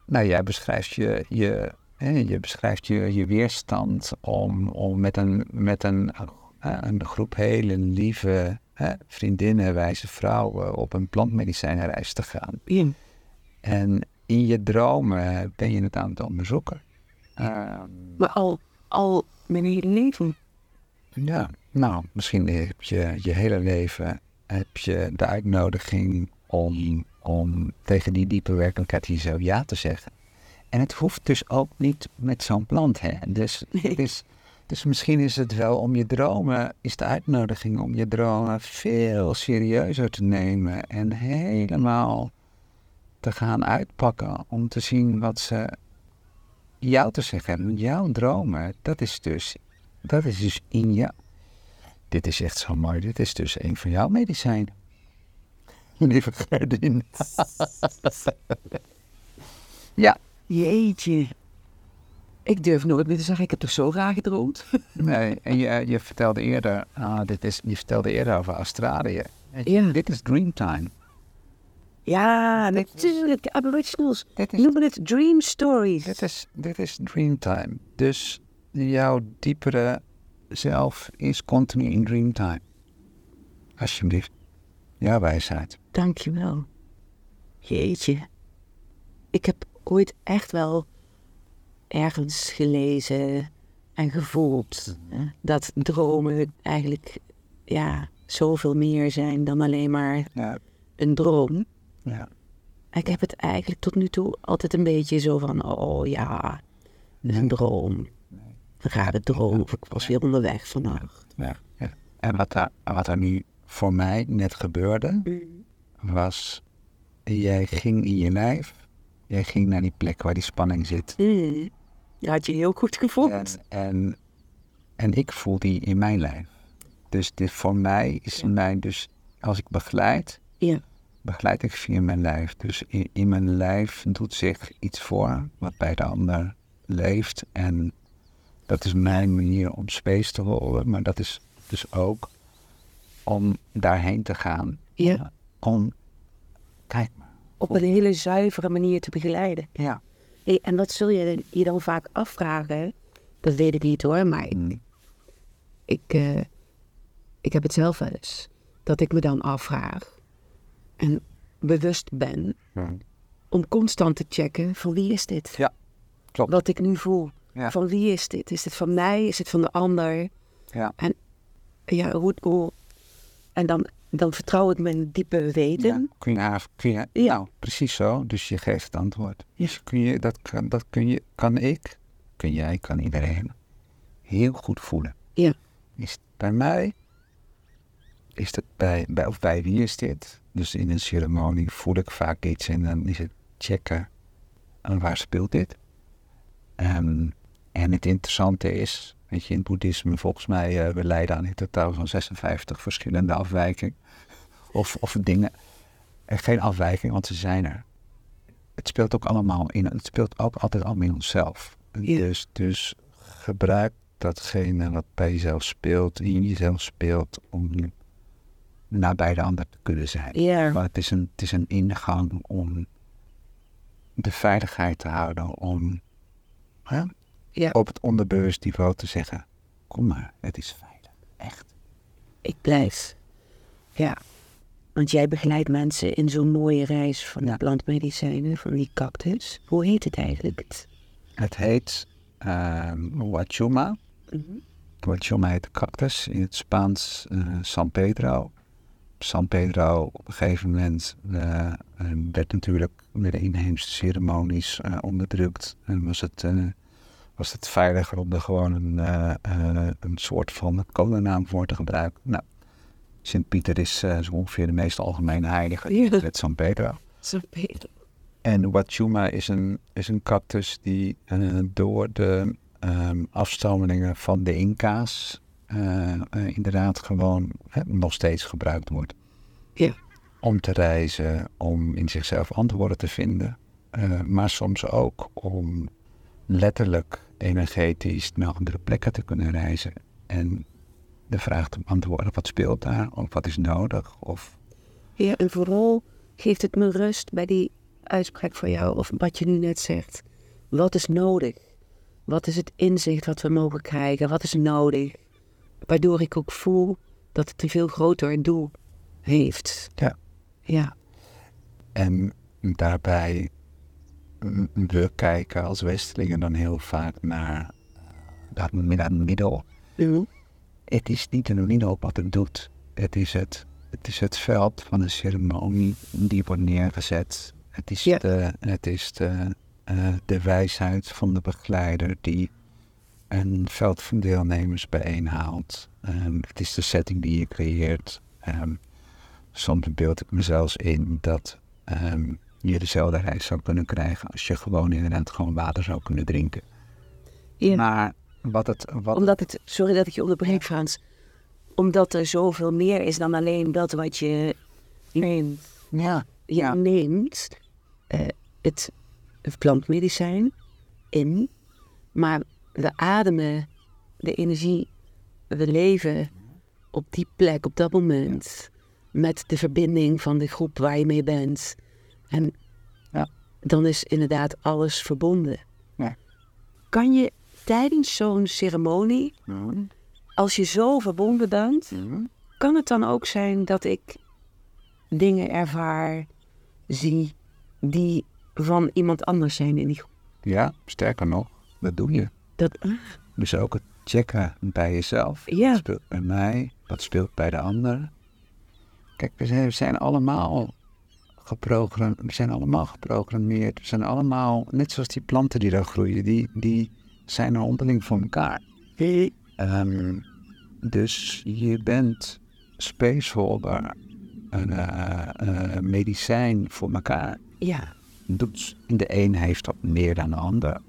Speaker 2: nou, jij beschrijft je, je, hè, je, beschrijft je, je weerstand om, om met, een, met een, eh, een groep hele lieve hè, vriendinnen, wijze vrouwen op een plantmedicijnreis te gaan. En in je dromen ben je het aan het onderzoeken. Ehm,
Speaker 1: Maar al, al mijn hele leven.
Speaker 2: Ja, nou, misschien heb je je hele leven heb je de uitnodiging om, om tegen die diepe werkelijkheid hier zo ja te zeggen. En het hoeft dus ook niet met zo'n plant, hè. Dus,
Speaker 1: Nee.
Speaker 2: dus, dus misschien is het wel om je dromen, is de uitnodiging om je dromen veel serieuzer te nemen en helemaal te gaan uitpakken om te zien wat ze jou te zeggen hebben. Jouw dromen, dat is dus, dat is dus in jou. Dit is echt zo mooi. Dit is dus een van jouw medicijnen. Lieve Gerdien. ja,
Speaker 1: Jeetje. Ik durf nooit meer te zeggen, ik heb toch zo raar gedroomd.
Speaker 2: Nee, en je, je vertelde eerder, ah, dit is, je vertelde eerder over Australië.
Speaker 1: Ja.
Speaker 2: Dit is Dreamtime.
Speaker 1: Ja, natuurlijk. Aboriginals noemen het dream stories.
Speaker 2: dit is, dit is Dreamtime. Dus jouw diepere zelf is continu in Dreamtime. Alsjeblieft. Jouw wijsheid.
Speaker 1: Dankjewel. Jeetje. Ik heb ooit echt wel ergens gelezen en gevoeld hè, dat dromen eigenlijk ja, zoveel meer zijn dan alleen maar
Speaker 2: Ja.
Speaker 1: een droom.
Speaker 2: ja.
Speaker 1: Ik heb het eigenlijk tot nu toe altijd een beetje zo van, oh ja, een droom. Droom. Of ik was weer onderweg vannacht.
Speaker 2: Ja, ja. En wat daar, wat er nu voor mij net gebeurde, was, jij ging in je lijf, jij ging naar die plek waar die spanning zit.
Speaker 1: Mm. Je had je heel goed gevoeld.
Speaker 2: En, en, en ik voel die in mijn lijf. Dus dit voor mij is in mij, dus als ik begeleid,
Speaker 1: Ja.
Speaker 2: begeleid ik via mijn lijf. Dus in, in mijn lijf doet zich iets voor wat bij de ander leeft. En dat is mijn manier om space te horen, maar dat is dus ook om daarheen te gaan.
Speaker 1: Ja.
Speaker 2: Om, kijk maar.
Speaker 1: Op een hele zuivere manier te begeleiden.
Speaker 2: Ja.
Speaker 1: Hey, en wat zul je je dan vaak afvragen? Dat weet ik niet hoor, maar ik,
Speaker 2: Mm.
Speaker 1: ik, eh, ik heb het zelf wel eens. Dat ik me dan afvraag en bewust ben
Speaker 2: Mm.
Speaker 1: om constant te checken van wie is dit?
Speaker 2: Ja, klopt.
Speaker 1: Wat ik nu voel.
Speaker 2: Ja.
Speaker 1: Van wie is dit? Is dit van mij? Is het van de ander?
Speaker 2: Ja.
Speaker 1: En ja, hoe, hoe, en dan, dan vertrouw ik mijn diepe weten.
Speaker 2: Ja, kun je
Speaker 1: Ja.
Speaker 2: nou, precies zo. Dus je geeft het antwoord. Dus kun je, dat, kan, dat kun je, kan ik, kun jij, kan iedereen heel goed voelen.
Speaker 1: Ja.
Speaker 2: Is het bij mij? Is het bij, bij, of bij wie is dit? Dus in een ceremonie voel ik vaak iets en dan is het checken. En waar speelt dit? Ehm, en het interessante is, weet je, in het boeddhisme volgens mij, eh, we leiden aan in totaal zo'n 56 verschillende afwijkingen. Of, of dingen. Er geen afwijking, want ze zijn er. Het speelt ook allemaal in, het speelt ook altijd allemaal in onszelf.
Speaker 1: Ja.
Speaker 2: Dus, dus gebruik datgene wat bij jezelf speelt, in jezelf speelt, om nabij de ander te kunnen zijn.
Speaker 1: Ja.
Speaker 2: Maar het is, een, het is een ingang om de veiligheid te houden, om hè,
Speaker 1: Ja.
Speaker 2: op het onderbewust niveau te zeggen, kom maar, het is veilig. Echt.
Speaker 1: Ik blijf. Ja. Want jij begeleidt mensen in zo'n mooie reis van de plantmedicijnen, van die cactus. Hoe heet het eigenlijk? Het-
Speaker 2: heet ehm Wachuma. Wachuma heet de cactus. In het Spaans eh, San Pedro. San Pedro op een gegeven moment eh, werd natuurlijk met de inheemse ceremonies eh, onderdrukt. En was het, was het veiliger om er gewoon een, eh, eh, een soort van codenaam voor te gebruiken. Nou, Sint-Pieter is eh, zo ongeveer de meest algemene heilige.
Speaker 1: Ja.
Speaker 2: Met San Pedro.
Speaker 1: San Pedro.
Speaker 2: En Wachuma is een, is een cactus die door de ehm afstammelingen van de Inca's inderdaad gewoon nog steeds gebruikt wordt.
Speaker 1: Ja.
Speaker 2: Om te reizen, om in zichzelf antwoorden te vinden, maar soms ook om letterlijk energetisch naar andere plekken te kunnen reizen. En de vraag te beantwoorden, wat speelt daar, of wat is nodig, of
Speaker 1: Ja, en vooral geeft het me rust bij die uitspraak van jou, of wat je nu net zegt. Wat is nodig? Wat is het inzicht wat we mogen krijgen? Wat is nodig? Waardoor ik ook voel dat het een veel groter doel heeft.
Speaker 2: Ja.
Speaker 1: Ja.
Speaker 2: En daarbij, we kijken als Westelingen dan heel vaak naar dat naar het middel. Het is niet een middel wat het doet. Het is het, het, is het veld van een ceremonie die wordt neergezet. Het is,
Speaker 1: Ja.
Speaker 2: de, het is de, eh, de wijsheid van de begeleider die een veld van deelnemers bijeenhaalt. Ehm, het is de setting die je creëert. Ehm, soms beeld ik me zelfs in dat ehm, je dezelfde reis zou kunnen krijgen als je gewoon inderdaad gewoon water zou kunnen drinken.
Speaker 1: Ja.
Speaker 2: Maar wat het, wat
Speaker 1: Omdat het, sorry dat ik je onderbreek Frans, omdat er zoveel meer is dan alleen dat wat je neemt.
Speaker 2: ja,
Speaker 1: Je
Speaker 2: Ja.
Speaker 1: neemt eh, het, het plantmedicijn in, Maar we ademen de energie, we leven op die plek, op dat moment. Met de verbinding van de groep waar je mee bent. En
Speaker 2: Ja.
Speaker 1: dan is inderdaad alles verbonden.
Speaker 2: Ja.
Speaker 1: Kan je tijdens zo'n ceremonie, als je zo verbonden bent, kan het dan ook zijn dat ik dingen ervaar, zie, die van iemand anders zijn in die groep?
Speaker 2: Ja, sterker nog, dat doe je.
Speaker 1: Dat, ah,
Speaker 2: Dus ook het checken bij jezelf.
Speaker 1: Ja.
Speaker 2: Wat speelt bij mij? Wat speelt bij de ander? Kijk, we zijn, we zijn allemaal geprogrammeerd. We zijn allemaal geprogrammeerd. We zijn allemaal, net zoals die planten die daar groeien, die, die zijn er onderling voor elkaar. Ehm, dus je bent spaceholder, een medicijn voor elkaar.
Speaker 1: ja,
Speaker 2: Doet, de een heeft dat meer dan de ander.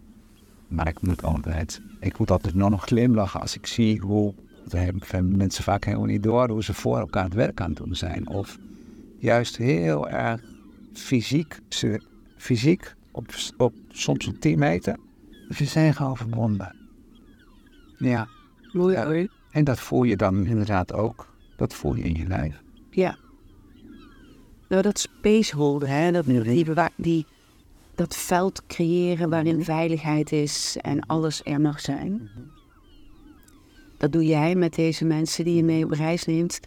Speaker 2: Maar ik moet altijd, ik moet altijd nog glimlachen als ik zie hoe, dat hebben mensen vaak helemaal niet door, hoe ze voor elkaar het werk aan het doen zijn. Of juist heel erg fysiek, ze, fysiek op, op, soms op 10 meter. Ze zijn gewoon verbonden. Ja,
Speaker 1: mooi
Speaker 2: en dat voel je dan inderdaad ook. Dat voel je in je lijf.
Speaker 1: Ja. Nou, dat spaceholder, hè, dat, die, die, dat veld creëren waarin veiligheid is en alles er mag zijn. Dat doe jij met deze mensen die je mee op reis neemt.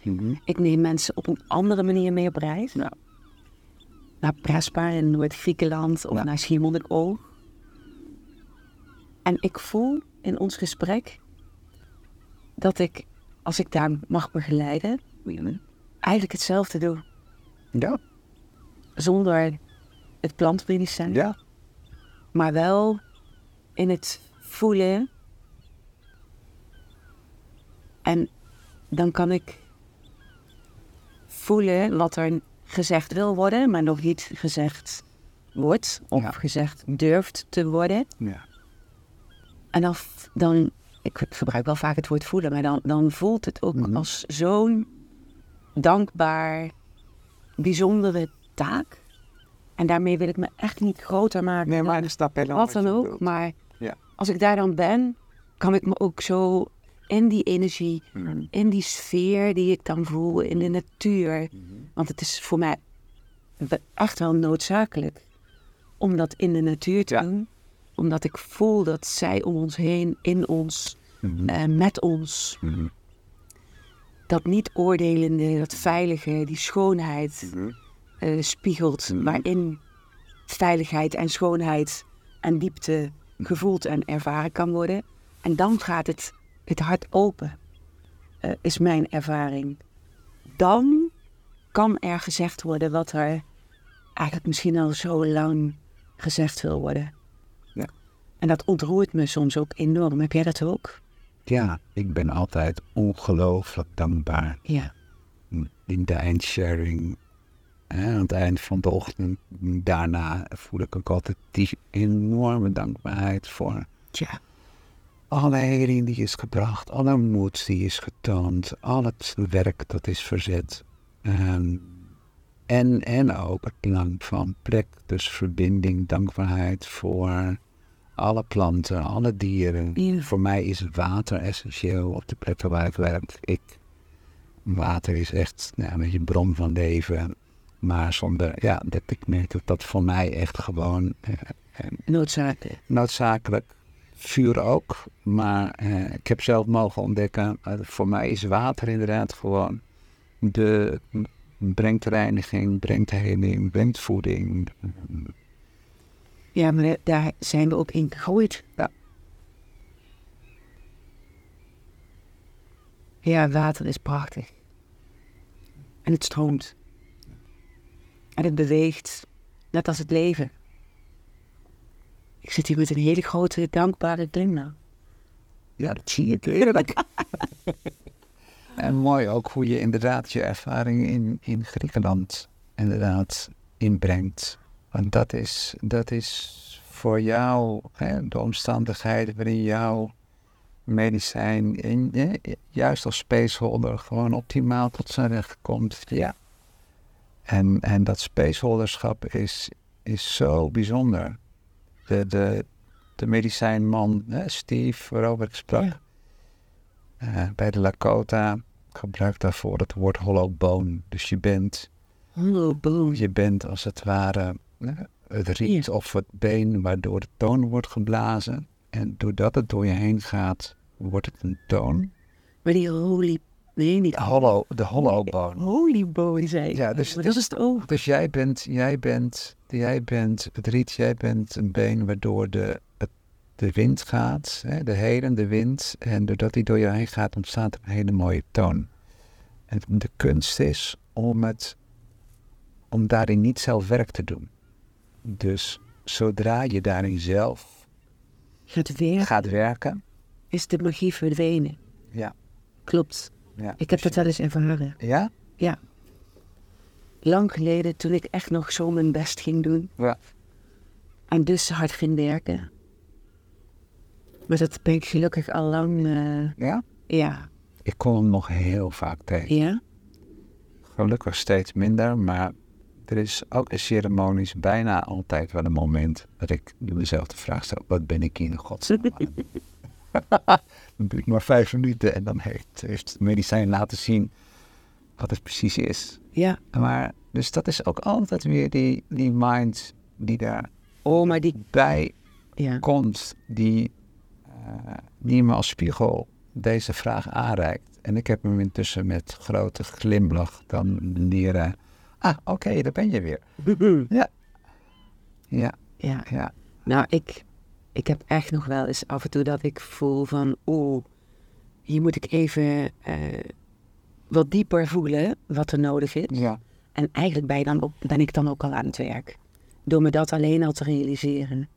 Speaker 1: Ik neem mensen op een andere manier mee op reis.
Speaker 2: Ja.
Speaker 1: Naar Prespa in Noord-Griekenland of
Speaker 2: Ja.
Speaker 1: naar Schiermonnikoog. En ik voel in ons gesprek dat ik, als ik daar mag begeleiden, eigenlijk hetzelfde doe.
Speaker 2: Ja,
Speaker 1: Zonder het plantmedicijn,
Speaker 2: ja.
Speaker 1: maar wel in het voelen. En dan kan ik voelen wat er gezegd wil worden, maar nog niet gezegd wordt of
Speaker 2: Ja.
Speaker 1: gezegd durft te worden.
Speaker 2: ja.
Speaker 1: En dan, dan, ik gebruik wel vaak het woord voelen, maar dan, dan voelt het ook
Speaker 2: Mhm.
Speaker 1: als zo'n dankbaar, bijzondere taak. En daarmee wil ik me echt niet groter maken.
Speaker 2: Nee,
Speaker 1: dan
Speaker 2: maar de stap helemaal
Speaker 1: wat dan ook. Maar
Speaker 2: Ja.
Speaker 1: als ik daar dan ben, kan ik me ook zo in die energie,
Speaker 2: Mhm.
Speaker 1: in die sfeer die ik dan voel, in de natuur. Want het is voor mij echt wel noodzakelijk om dat in de natuur te
Speaker 2: Ja.
Speaker 1: doen. Omdat ik voel dat zij om ons heen, in ons,
Speaker 2: Mhm.
Speaker 1: eh, met ons,
Speaker 2: Mhm.
Speaker 1: dat niet oordelende, dat veilige, die schoonheid
Speaker 2: Mhm.
Speaker 1: eh, spiegelt.
Speaker 2: Mhm.
Speaker 1: Waarin veiligheid en schoonheid en diepte gevoeld en ervaren kan worden. En dan gaat het, het hart open, eh, is mijn ervaring. Dan kan er gezegd worden wat er eigenlijk misschien al zo lang gezegd wil worden.
Speaker 2: Ja.
Speaker 1: En dat ontroert me soms ook enorm. Heb jij dat ook?
Speaker 2: Ja, ik ben altijd ongelooflijk dankbaar.
Speaker 1: Ja.
Speaker 2: In de eindsharing, hè, aan het eind van de ochtend, daarna voel ik ook altijd die enorme dankbaarheid voor
Speaker 1: Tja.
Speaker 2: Alle heling die is gebracht, alle moed die is getoond, al het werk dat is verzet. Ehm, en, en ook het belang van plek, dus verbinding, dankbaarheid voor alle planten, alle dieren.
Speaker 1: Ja.
Speaker 2: Voor mij is water essentieel op de plekken waar ik werk. Ik, water is echt nou, een beetje een bron van leven. Maar zonder, ja, dat, ik merk dat dat voor mij echt gewoon eh, eh,
Speaker 1: Noodzakelijk.
Speaker 2: noodzakelijk. Vuur ook, maar eh, ik heb zelf mogen ontdekken, eh, voor mij is water inderdaad gewoon de, brengt reiniging, brengt heling, brengt voeding.
Speaker 1: Ja, maar daar zijn we ook in gegooid.
Speaker 2: Ja.
Speaker 1: Ja, water is prachtig. En het stroomt. En het beweegt, net als het leven. Ik zit hier met een hele grote, dankbare glimlach.
Speaker 2: Ja, dat zie ik heerlijk. en mooi ook hoe je inderdaad je ervaring in, in Griekenland inderdaad inbrengt. Want dat is, dat is voor jou hè, de omstandigheden waarin jouw medicijn in, juist als spaceholder gewoon optimaal tot zijn recht komt. Ja. En, en dat spaceholderschap is, is zo bijzonder. De, de, de medicijnman hè, Steve, waarover ik sprak.
Speaker 1: Ja.
Speaker 2: Eh, bij de Lakota gebruik daarvoor het woord hollow bone. Dus je bent,
Speaker 1: Hallo, boom.
Speaker 2: je bent als het ware hè, het riet of het been waardoor de toon wordt geblazen. En doordat het door je heen gaat, wordt het een toon.
Speaker 1: Maar die holy... Nee, niet
Speaker 2: Hollow, de hollow bone.
Speaker 1: Holy bone, zei ik.
Speaker 2: Ja, dus-
Speaker 1: dat is het ook.
Speaker 2: Dus jij bent, jij bent, jij bent het riet, jij bent een been waardoor de, de wind gaat, hè, de helen, de wind. En doordat die door je heen gaat, ontstaat er een hele mooie toon. En de kunst is om, het, om daarin niet zelf werk te doen. Dus zodra je daarin zelf
Speaker 1: Het weer
Speaker 2: gaat werken,
Speaker 1: is de magie verdwenen.
Speaker 2: ja.
Speaker 1: Klopt.
Speaker 2: Ja.
Speaker 1: Ik heb dat wel eens ervaren.
Speaker 2: Ja?
Speaker 1: Ja. Lang geleden, toen ik echt nog zo mijn best ging doen.
Speaker 2: Ja.
Speaker 1: En dus hard ging werken. Maar dat ben ik gelukkig al lang... eh,
Speaker 2: Ja?
Speaker 1: ja.
Speaker 2: Ik kom hem nog heel vaak tegen.
Speaker 1: Ja?
Speaker 2: Gelukkig steeds minder, maar er is ook in ceremonies bijna altijd wel een moment dat ik mezelf de vraag stel: wat ben ik hier in godsnaam? maar vijf minuten en dan heeft, heeft het medicijn laten zien wat het precies is.
Speaker 1: Ja.
Speaker 2: Maar dus dat is ook altijd weer die, die mind die daarbij
Speaker 1: Oh, maar die... Ja.
Speaker 2: komt, die, eh, die me als spiegel deze vraag aanreikt. En ik heb hem intussen met grote glimlach dan leren. Ah, oké, daar ben je weer. Ja. Ja,
Speaker 1: Ja.
Speaker 2: ja.
Speaker 1: Nou, ik, ik heb echt nog wel eens af en toe dat ik voel van... Oeh, hier moet ik even eh, wat dieper voelen wat er nodig is.
Speaker 2: Ja.
Speaker 1: En eigenlijk ben, dan ben ik dan ook al aan het werk. Door me dat alleen al te realiseren.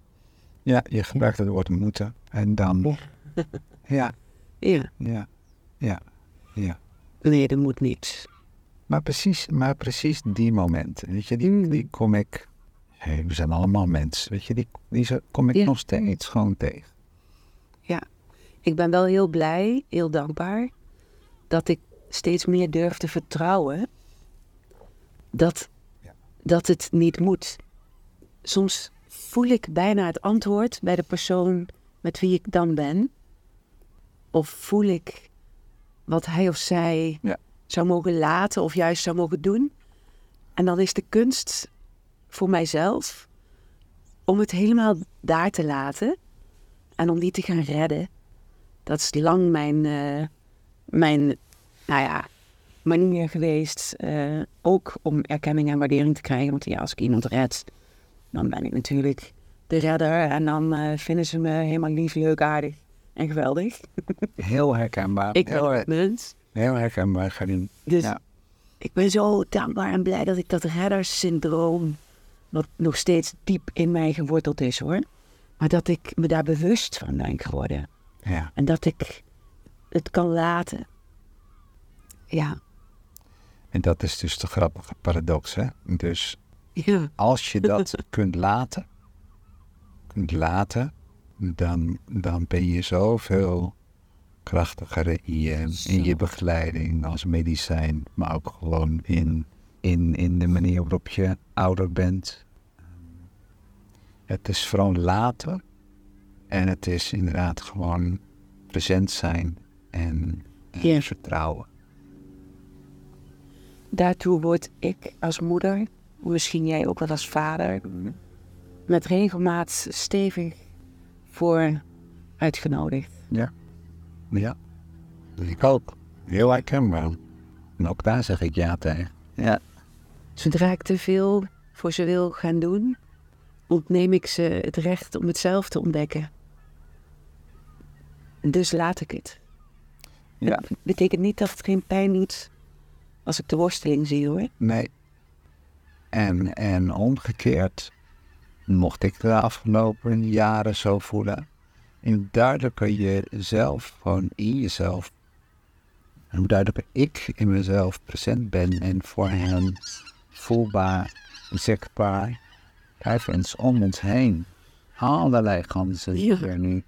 Speaker 2: Ja, je gebruikt het woord moeten. En dan.
Speaker 1: Ja.
Speaker 2: Ja,
Speaker 1: Ja.
Speaker 2: ja, ja, ja.
Speaker 1: Nee, dat moet niet.
Speaker 2: Maar precies, maar precies die momenten, weet je, die,
Speaker 1: Mm.
Speaker 2: die kom ik. Hey, we zijn allemaal mensen, weet je, die, die kom ik
Speaker 1: Ja.
Speaker 2: nog steeds gewoon tegen.
Speaker 1: Ja. Ik ben wel heel blij, heel dankbaar... dat ik steeds meer durf te vertrouwen... dat,
Speaker 2: Ja.
Speaker 1: dat het niet moet. Soms voel ik bijna het antwoord bij de persoon met wie ik dan ben. Of voel ik wat hij of zij
Speaker 2: Ja.
Speaker 1: zou mogen laten of juist zou mogen doen. En dan is de kunst voor mijzelf om het helemaal daar te laten en om die te gaan redden. Dat is lang mijn, eh, mijn nou ja, manier geweest. eh, ook om erkenning en waardering te krijgen. Want ja, als ik iemand red, dan ben ik natuurlijk de redder. En dan eh, vinden ze me helemaal lief, leuk, aardig en geweldig.
Speaker 2: Heel herkenbaar.
Speaker 1: Ik ben
Speaker 2: heel,
Speaker 1: mens.
Speaker 2: heel herkenbaar, Karin.
Speaker 1: Dus
Speaker 2: Ja.
Speaker 1: ik ben zo dankbaar en blij dat ik dat reddersyndroom, wat nog steeds diep in mij geworteld is hoor. Maar dat ik me daar bewust van ben geworden.
Speaker 2: Ja.
Speaker 1: En dat ik het kan laten. Ja.
Speaker 2: En dat is dus de grappige paradox, hè? Dus
Speaker 1: Ja.
Speaker 2: als je dat kunt laten, kunt laten, dan, dan ben je zoveel krachtiger in je, in je begeleiding als medicijn, maar ook gewoon in, in, in de manier waarop je ouder bent. Het is vooral laten en het is inderdaad gewoon present zijn en, en
Speaker 1: Ja.
Speaker 2: vertrouwen.
Speaker 1: Daartoe word ik als moeder, misschien jij ook wel als vader, met regelmaat stevig voor uitgenodigd.
Speaker 2: Ja. Ja. Ik ook. Heel herkenbaar. En ook daar zeg ik ja tegen. Ja.
Speaker 1: Zodra ik te veel voor ze wil gaan doen, ontneem ik ze het recht om het zelf te ontdekken. Dus laat ik het.
Speaker 2: Ja.
Speaker 1: Het betekent niet dat het geen pijn doet als ik de worsteling zie hoor.
Speaker 2: Nee. En, en omgekeerd mocht ik de afgelopen jaren zo voelen. En duidelijker je zelf, gewoon in jezelf. En hoe duidelijker ik in mezelf present ben en voor hen voelbaar, zichtbaar. Kijk eens om ons heen. Allerlei ganzen die er nu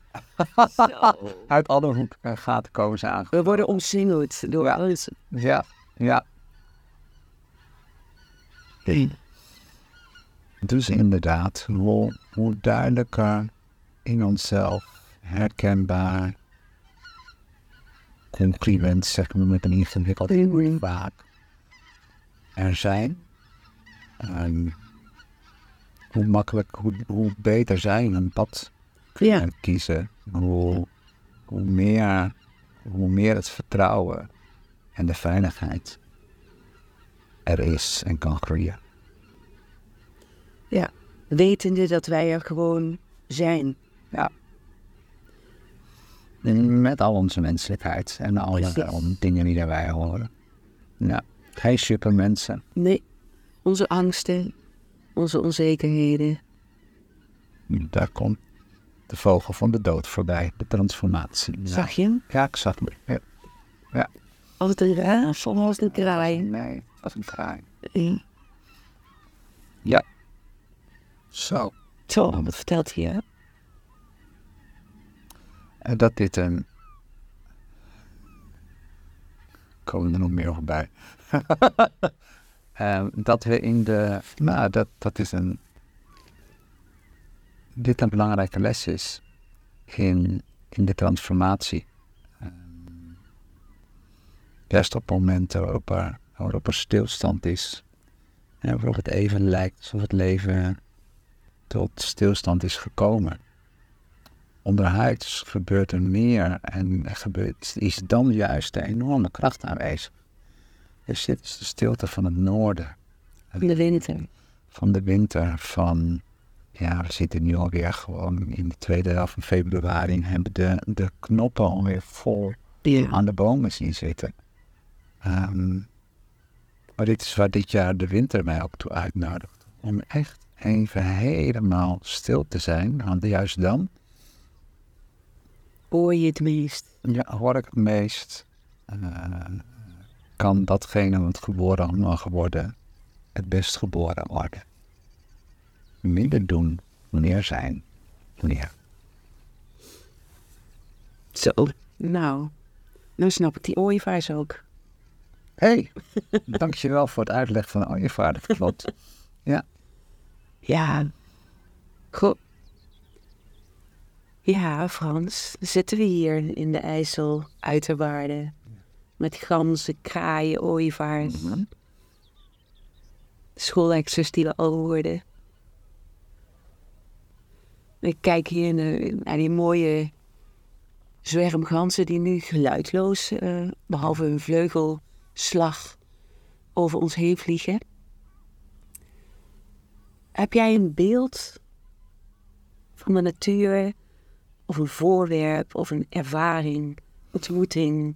Speaker 2: uit alle hoeken en gaten komen ze aan.
Speaker 1: We worden omsingeld door
Speaker 2: Ja.
Speaker 1: alles.
Speaker 2: Ja, ja. Dus inderdaad, hoe, hoe duidelijker in onszelf herkenbaar, congruent, zeg maar met een ingewikkeld vaak, er zijn. En hoe makkelijk, hoe, hoe beter zijn een pad
Speaker 1: Ja.
Speaker 2: en kiezen, hoe, hoe, meer, hoe meer het vertrouwen en de veiligheid er is en kan groeien.
Speaker 1: ja. Wetende dat wij er gewoon zijn.
Speaker 2: Ja. Met al onze menselijkheid en alle
Speaker 1: Precies.
Speaker 2: dingen die daarbij horen. Ja, geen supermensen.
Speaker 1: Nee. Onze angsten, onze onzekerheden.
Speaker 2: Daar komt de vogel van de dood voorbij, de transformatie. Ja.
Speaker 1: Zag je hem?
Speaker 2: Ja, ik zag hem. Ja.
Speaker 1: Als het een raaf of als het een kraai?
Speaker 2: Nee, dat is een kraai.
Speaker 1: Ja.
Speaker 2: Ja. Zo.
Speaker 1: Zo, wat vertelt hij hè?
Speaker 2: Dat dit een... Komen er nog meer over bij? Ehm, dat we in de... Nou, dat, dat is een... Dit een belangrijke les is in, in de transformatie. Ehm, juist op momenten waarop er, waarop er stilstand is. En waarop het even lijkt alsof het leven tot stilstand is gekomen onderhuids gebeurt er meer en gebeurt, is dan juist de enorme kracht aanwezig. Dus dit is de stilte van het noorden,
Speaker 1: In de winter.
Speaker 2: van de winter, van, ja, we zitten nu alweer gewoon in de tweede helft van februari en hebben de, de knoppen alweer vol
Speaker 1: Ja.
Speaker 2: aan de bomen zien zitten. Ehm, maar dit is waar dit jaar de winter mij ook toe uitnodigt. Om echt even helemaal stil te zijn, want juist dan
Speaker 1: Hoor je het meest?
Speaker 2: Ja, hoor ik het meest. eh, kan datgene wat geboren mag worden, het best geboren worden. Minder doen, meer zijn, meer.
Speaker 1: Zo. Nou, nou snap ik die ooievaars ook.
Speaker 2: Hé, hey, dankjewel voor het uitleggen van de ooievaar, dat klopt.
Speaker 1: Ja. Goh. Ja, Frans, dan zitten we hier in de IJssel, uiterwaarden. Met ganzen, kraaien, ooievaars.
Speaker 2: Mhm.
Speaker 1: Schoolexers die we al hoorden. Ik kijk hier naar, naar die mooie zwerm ganzen die nu geluidloos, eh, behalve hun vleugelslag, over ons heen vliegen. Heb jij een beeld van de natuur, of een voorwerp, of een ervaring, ontmoeting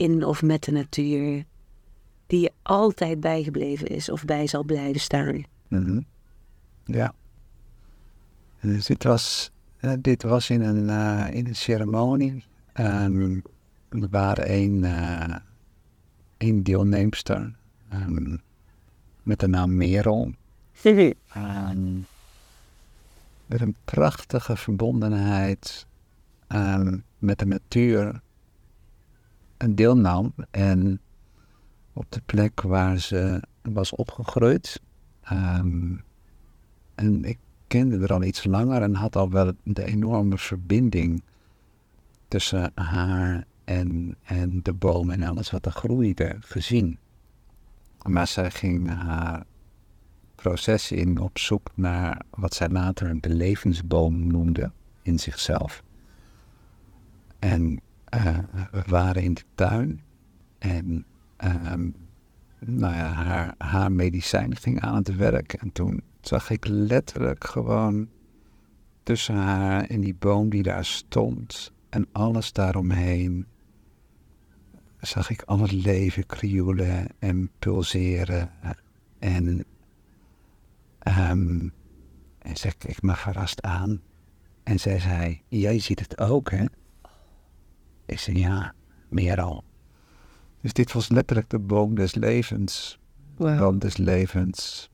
Speaker 1: in of met de natuur, die je altijd bijgebleven is of bij zal blijven staan?
Speaker 2: Mhm. Ja. Dus dit was, dit was in een, eh, in een ceremonie. Ehm, er waren een, eh een deelnemster ehm, met de naam Merel. Ehm, met een prachtige verbondenheid ehm, met de natuur deelnam. En op de plek waar ze was opgegroeid. ehm, en ik kende er al iets langer en had al wel de enorme verbinding tussen haar en, en de boom en alles wat er groeide gezien. Maar zij ging haar proces in op zoek naar wat zij later de levensboom noemde in zichzelf. En eh, we waren in de tuin en ehm, nou ja, haar, haar medicijn ging aan het werk. En toen zag ik letterlijk gewoon tussen haar en die boom die daar stond en alles daaromheen, zag ik al het leven krioelen en pulseren. En, ehm en zij keek me verrast aan. En zij zei, jij ziet het ook, hè? Ik zei, ja, meer al. Dus dit was letterlijk de boom des levens.
Speaker 1: Wauw.
Speaker 2: boom des levens.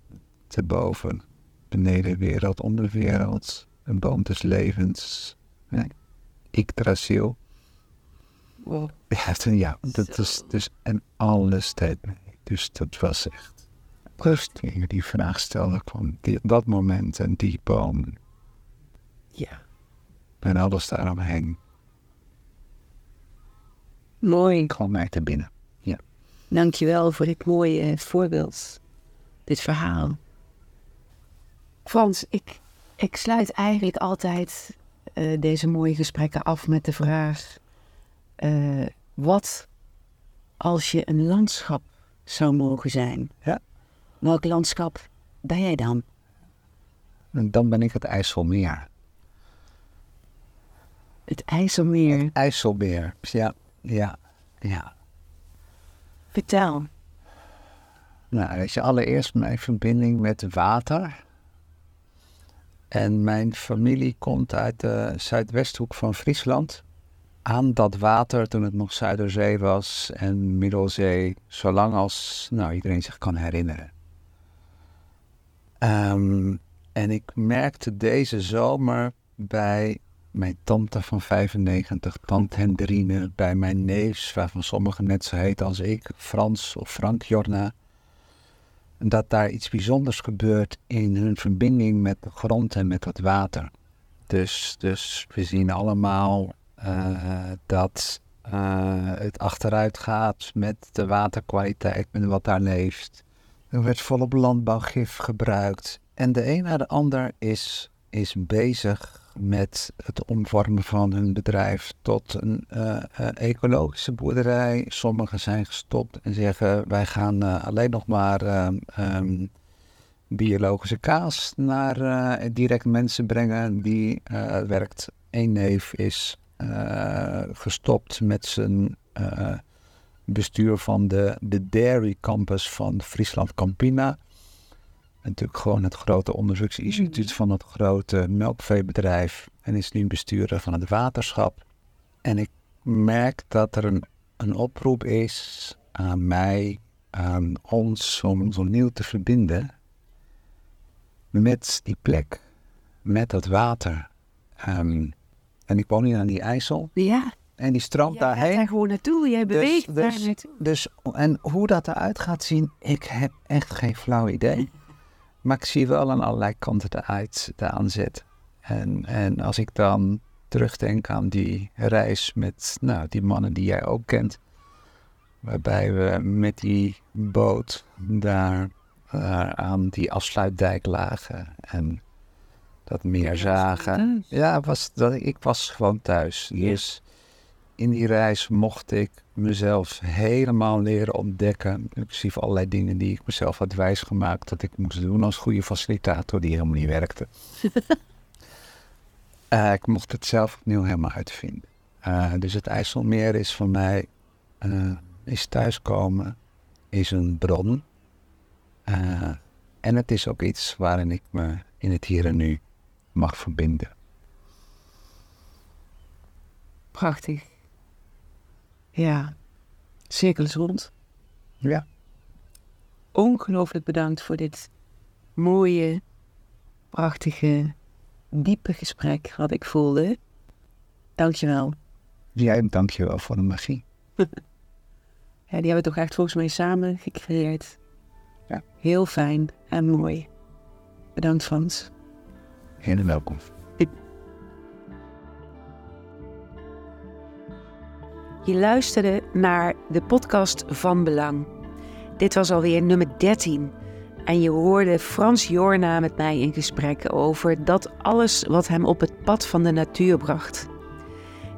Speaker 2: Te boven, beneden wereld, onderwereld. Een boom des levens. Ja, Yggdrasil.
Speaker 1: Wow.
Speaker 2: Ja, ja dat is dus en alles deed mee. Dus dat was echt. Je die vraag stelde, kwam die, dat moment en die boom.
Speaker 1: Ja.
Speaker 2: En alles daaromheen
Speaker 3: Mooi.
Speaker 2: kwam mij te binnen.
Speaker 3: Dankjewel voor dit mooie voorbeeld. Dit verhaal.
Speaker 1: Frans, ik, ik sluit eigenlijk altijd eh, deze mooie gesprekken af met de vraag: eh, wat als je een landschap zou mogen zijn?
Speaker 2: Ja.
Speaker 1: Welk landschap ben jij dan?
Speaker 2: En dan ben ik het IJsselmeer.
Speaker 1: Het IJsselmeer.
Speaker 2: IJsselmeer, ja, ja, ja.
Speaker 1: Vertel.
Speaker 2: Nou, weet je, allereerst mijn verbinding met water. En mijn familie komt uit de zuidwesthoek van Friesland. Aan dat water toen het nog Zuiderzee was en Middelzee, zolang als nou, iedereen zich kan herinneren. Ehm, en ik merkte deze zomer bij mijn tante van 95, tante Hendrine, bij mijn neefs, waarvan sommigen net zo heet als ik, Frans of Frank Jorna, dat daar iets bijzonders gebeurt in hun verbinding met de grond en met het water. Dus, dus we zien allemaal eh, dat eh, het achteruit gaat met de waterkwaliteit, met wat daar leeft. Er werd volop landbouwgif gebruikt. En de een na de ander is, is bezig met het omvormen van hun bedrijf tot een eh, eh, ecologische boerderij. Sommigen zijn gestopt en zeggen wij gaan eh, alleen nog maar ehm, biologische kaas naar direct mensen brengen. Die werkt. Eén neef is gestopt met zijn bestuur van de, de Dairy Campus van Friesland Campina. Natuurlijk gewoon het grote onderzoeksinstituut van het grote melkveebedrijf. En is nu bestuurder van het waterschap. En ik merk dat er een, een oproep is aan mij, aan ons, om ons opnieuw te verbinden met die plek, met dat water. Ehm, en ik woon hier aan die IJssel.
Speaker 1: Ja,
Speaker 2: En die stroomt
Speaker 1: jij gaat
Speaker 2: daarheen.
Speaker 1: daar gewoon naartoe. Jij beweegt daar
Speaker 2: dus-
Speaker 1: naartoe.
Speaker 2: Dus, en hoe dat eruit gaat zien, ik heb echt geen flauw idee. Maar ik zie wel aan allerlei kanten eruit de aanzet. En, en als ik dan terugdenk aan die reis met nou, die mannen die jij ook kent. Waarbij we met die boot daar eh, aan die afsluitdijk lagen. En dat meer zagen. Ja, was, dat, ik was gewoon thuis. Dus in die reis mocht ik mezelf helemaal leren ontdekken. Inclusief allerlei dingen die ik mezelf had wijsgemaakt dat ik moest doen als goede facilitator, die helemaal niet werkte. Eh, ik mocht het zelf opnieuw helemaal uitvinden. Eh, dus het IJsselmeer is voor mij, eh, is thuiskomen, is een bron. En het is ook iets waarin ik me in het hier en nu mag verbinden.
Speaker 1: Prachtig. Ja, cirkel is rond.
Speaker 2: Ja.
Speaker 1: Ongelooflijk bedankt voor dit mooie, prachtige, diepe gesprek wat ik voelde. Dankjewel.
Speaker 2: Jij, dankjewel voor de magie.
Speaker 1: Ja, die hebben we toch echt volgens mij samen gecreëerd.
Speaker 2: Ja.
Speaker 1: Heel fijn en mooi. Bedankt Frans.
Speaker 2: Heel welkom.
Speaker 1: Je luisterde naar de podcast Van Belang. Dit was alweer nummer 13. En je hoorde Frans Jorna met mij in gesprek over dat alles wat hem op het pad van de natuur bracht.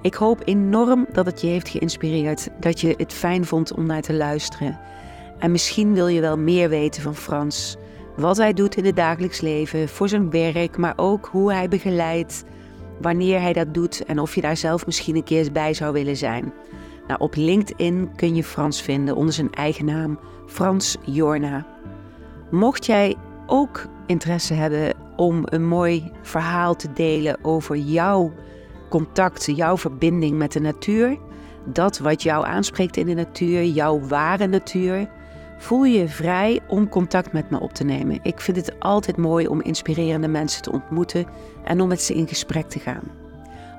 Speaker 1: Ik hoop enorm dat het je heeft geïnspireerd, dat je het fijn vond om naar te luisteren. En misschien wil je wel meer weten van Frans. Wat hij doet in het dagelijks leven, voor zijn werk, maar ook hoe hij begeleidt, wanneer hij dat doet en of je daar zelf misschien een keer bij zou willen zijn. Nou, op LinkedIn kun je Frans vinden onder zijn eigen naam, Frans Jorna. Mocht jij ook interesse hebben om een mooi verhaal te delen over jouw contact, jouw verbinding met de natuur, dat wat jou aanspreekt in de natuur, jouw ware natuur, voel je vrij om contact met me op te nemen. Ik vind het altijd mooi om inspirerende mensen te ontmoeten en om met ze in gesprek te gaan.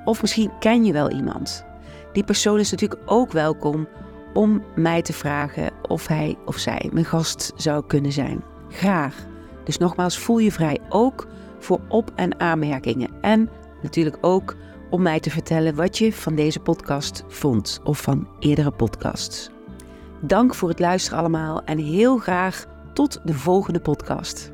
Speaker 1: Of misschien ken je wel iemand. Die persoon is natuurlijk ook welkom om mij te vragen of hij of zij mijn gast zou kunnen zijn. Graag. Dus nogmaals, voel je vrij ook voor op- en aanmerkingen. En natuurlijk ook om mij te vertellen wat je van deze podcast vond of van eerdere podcasts. Dank voor het luisteren allemaal en heel graag tot de volgende podcast.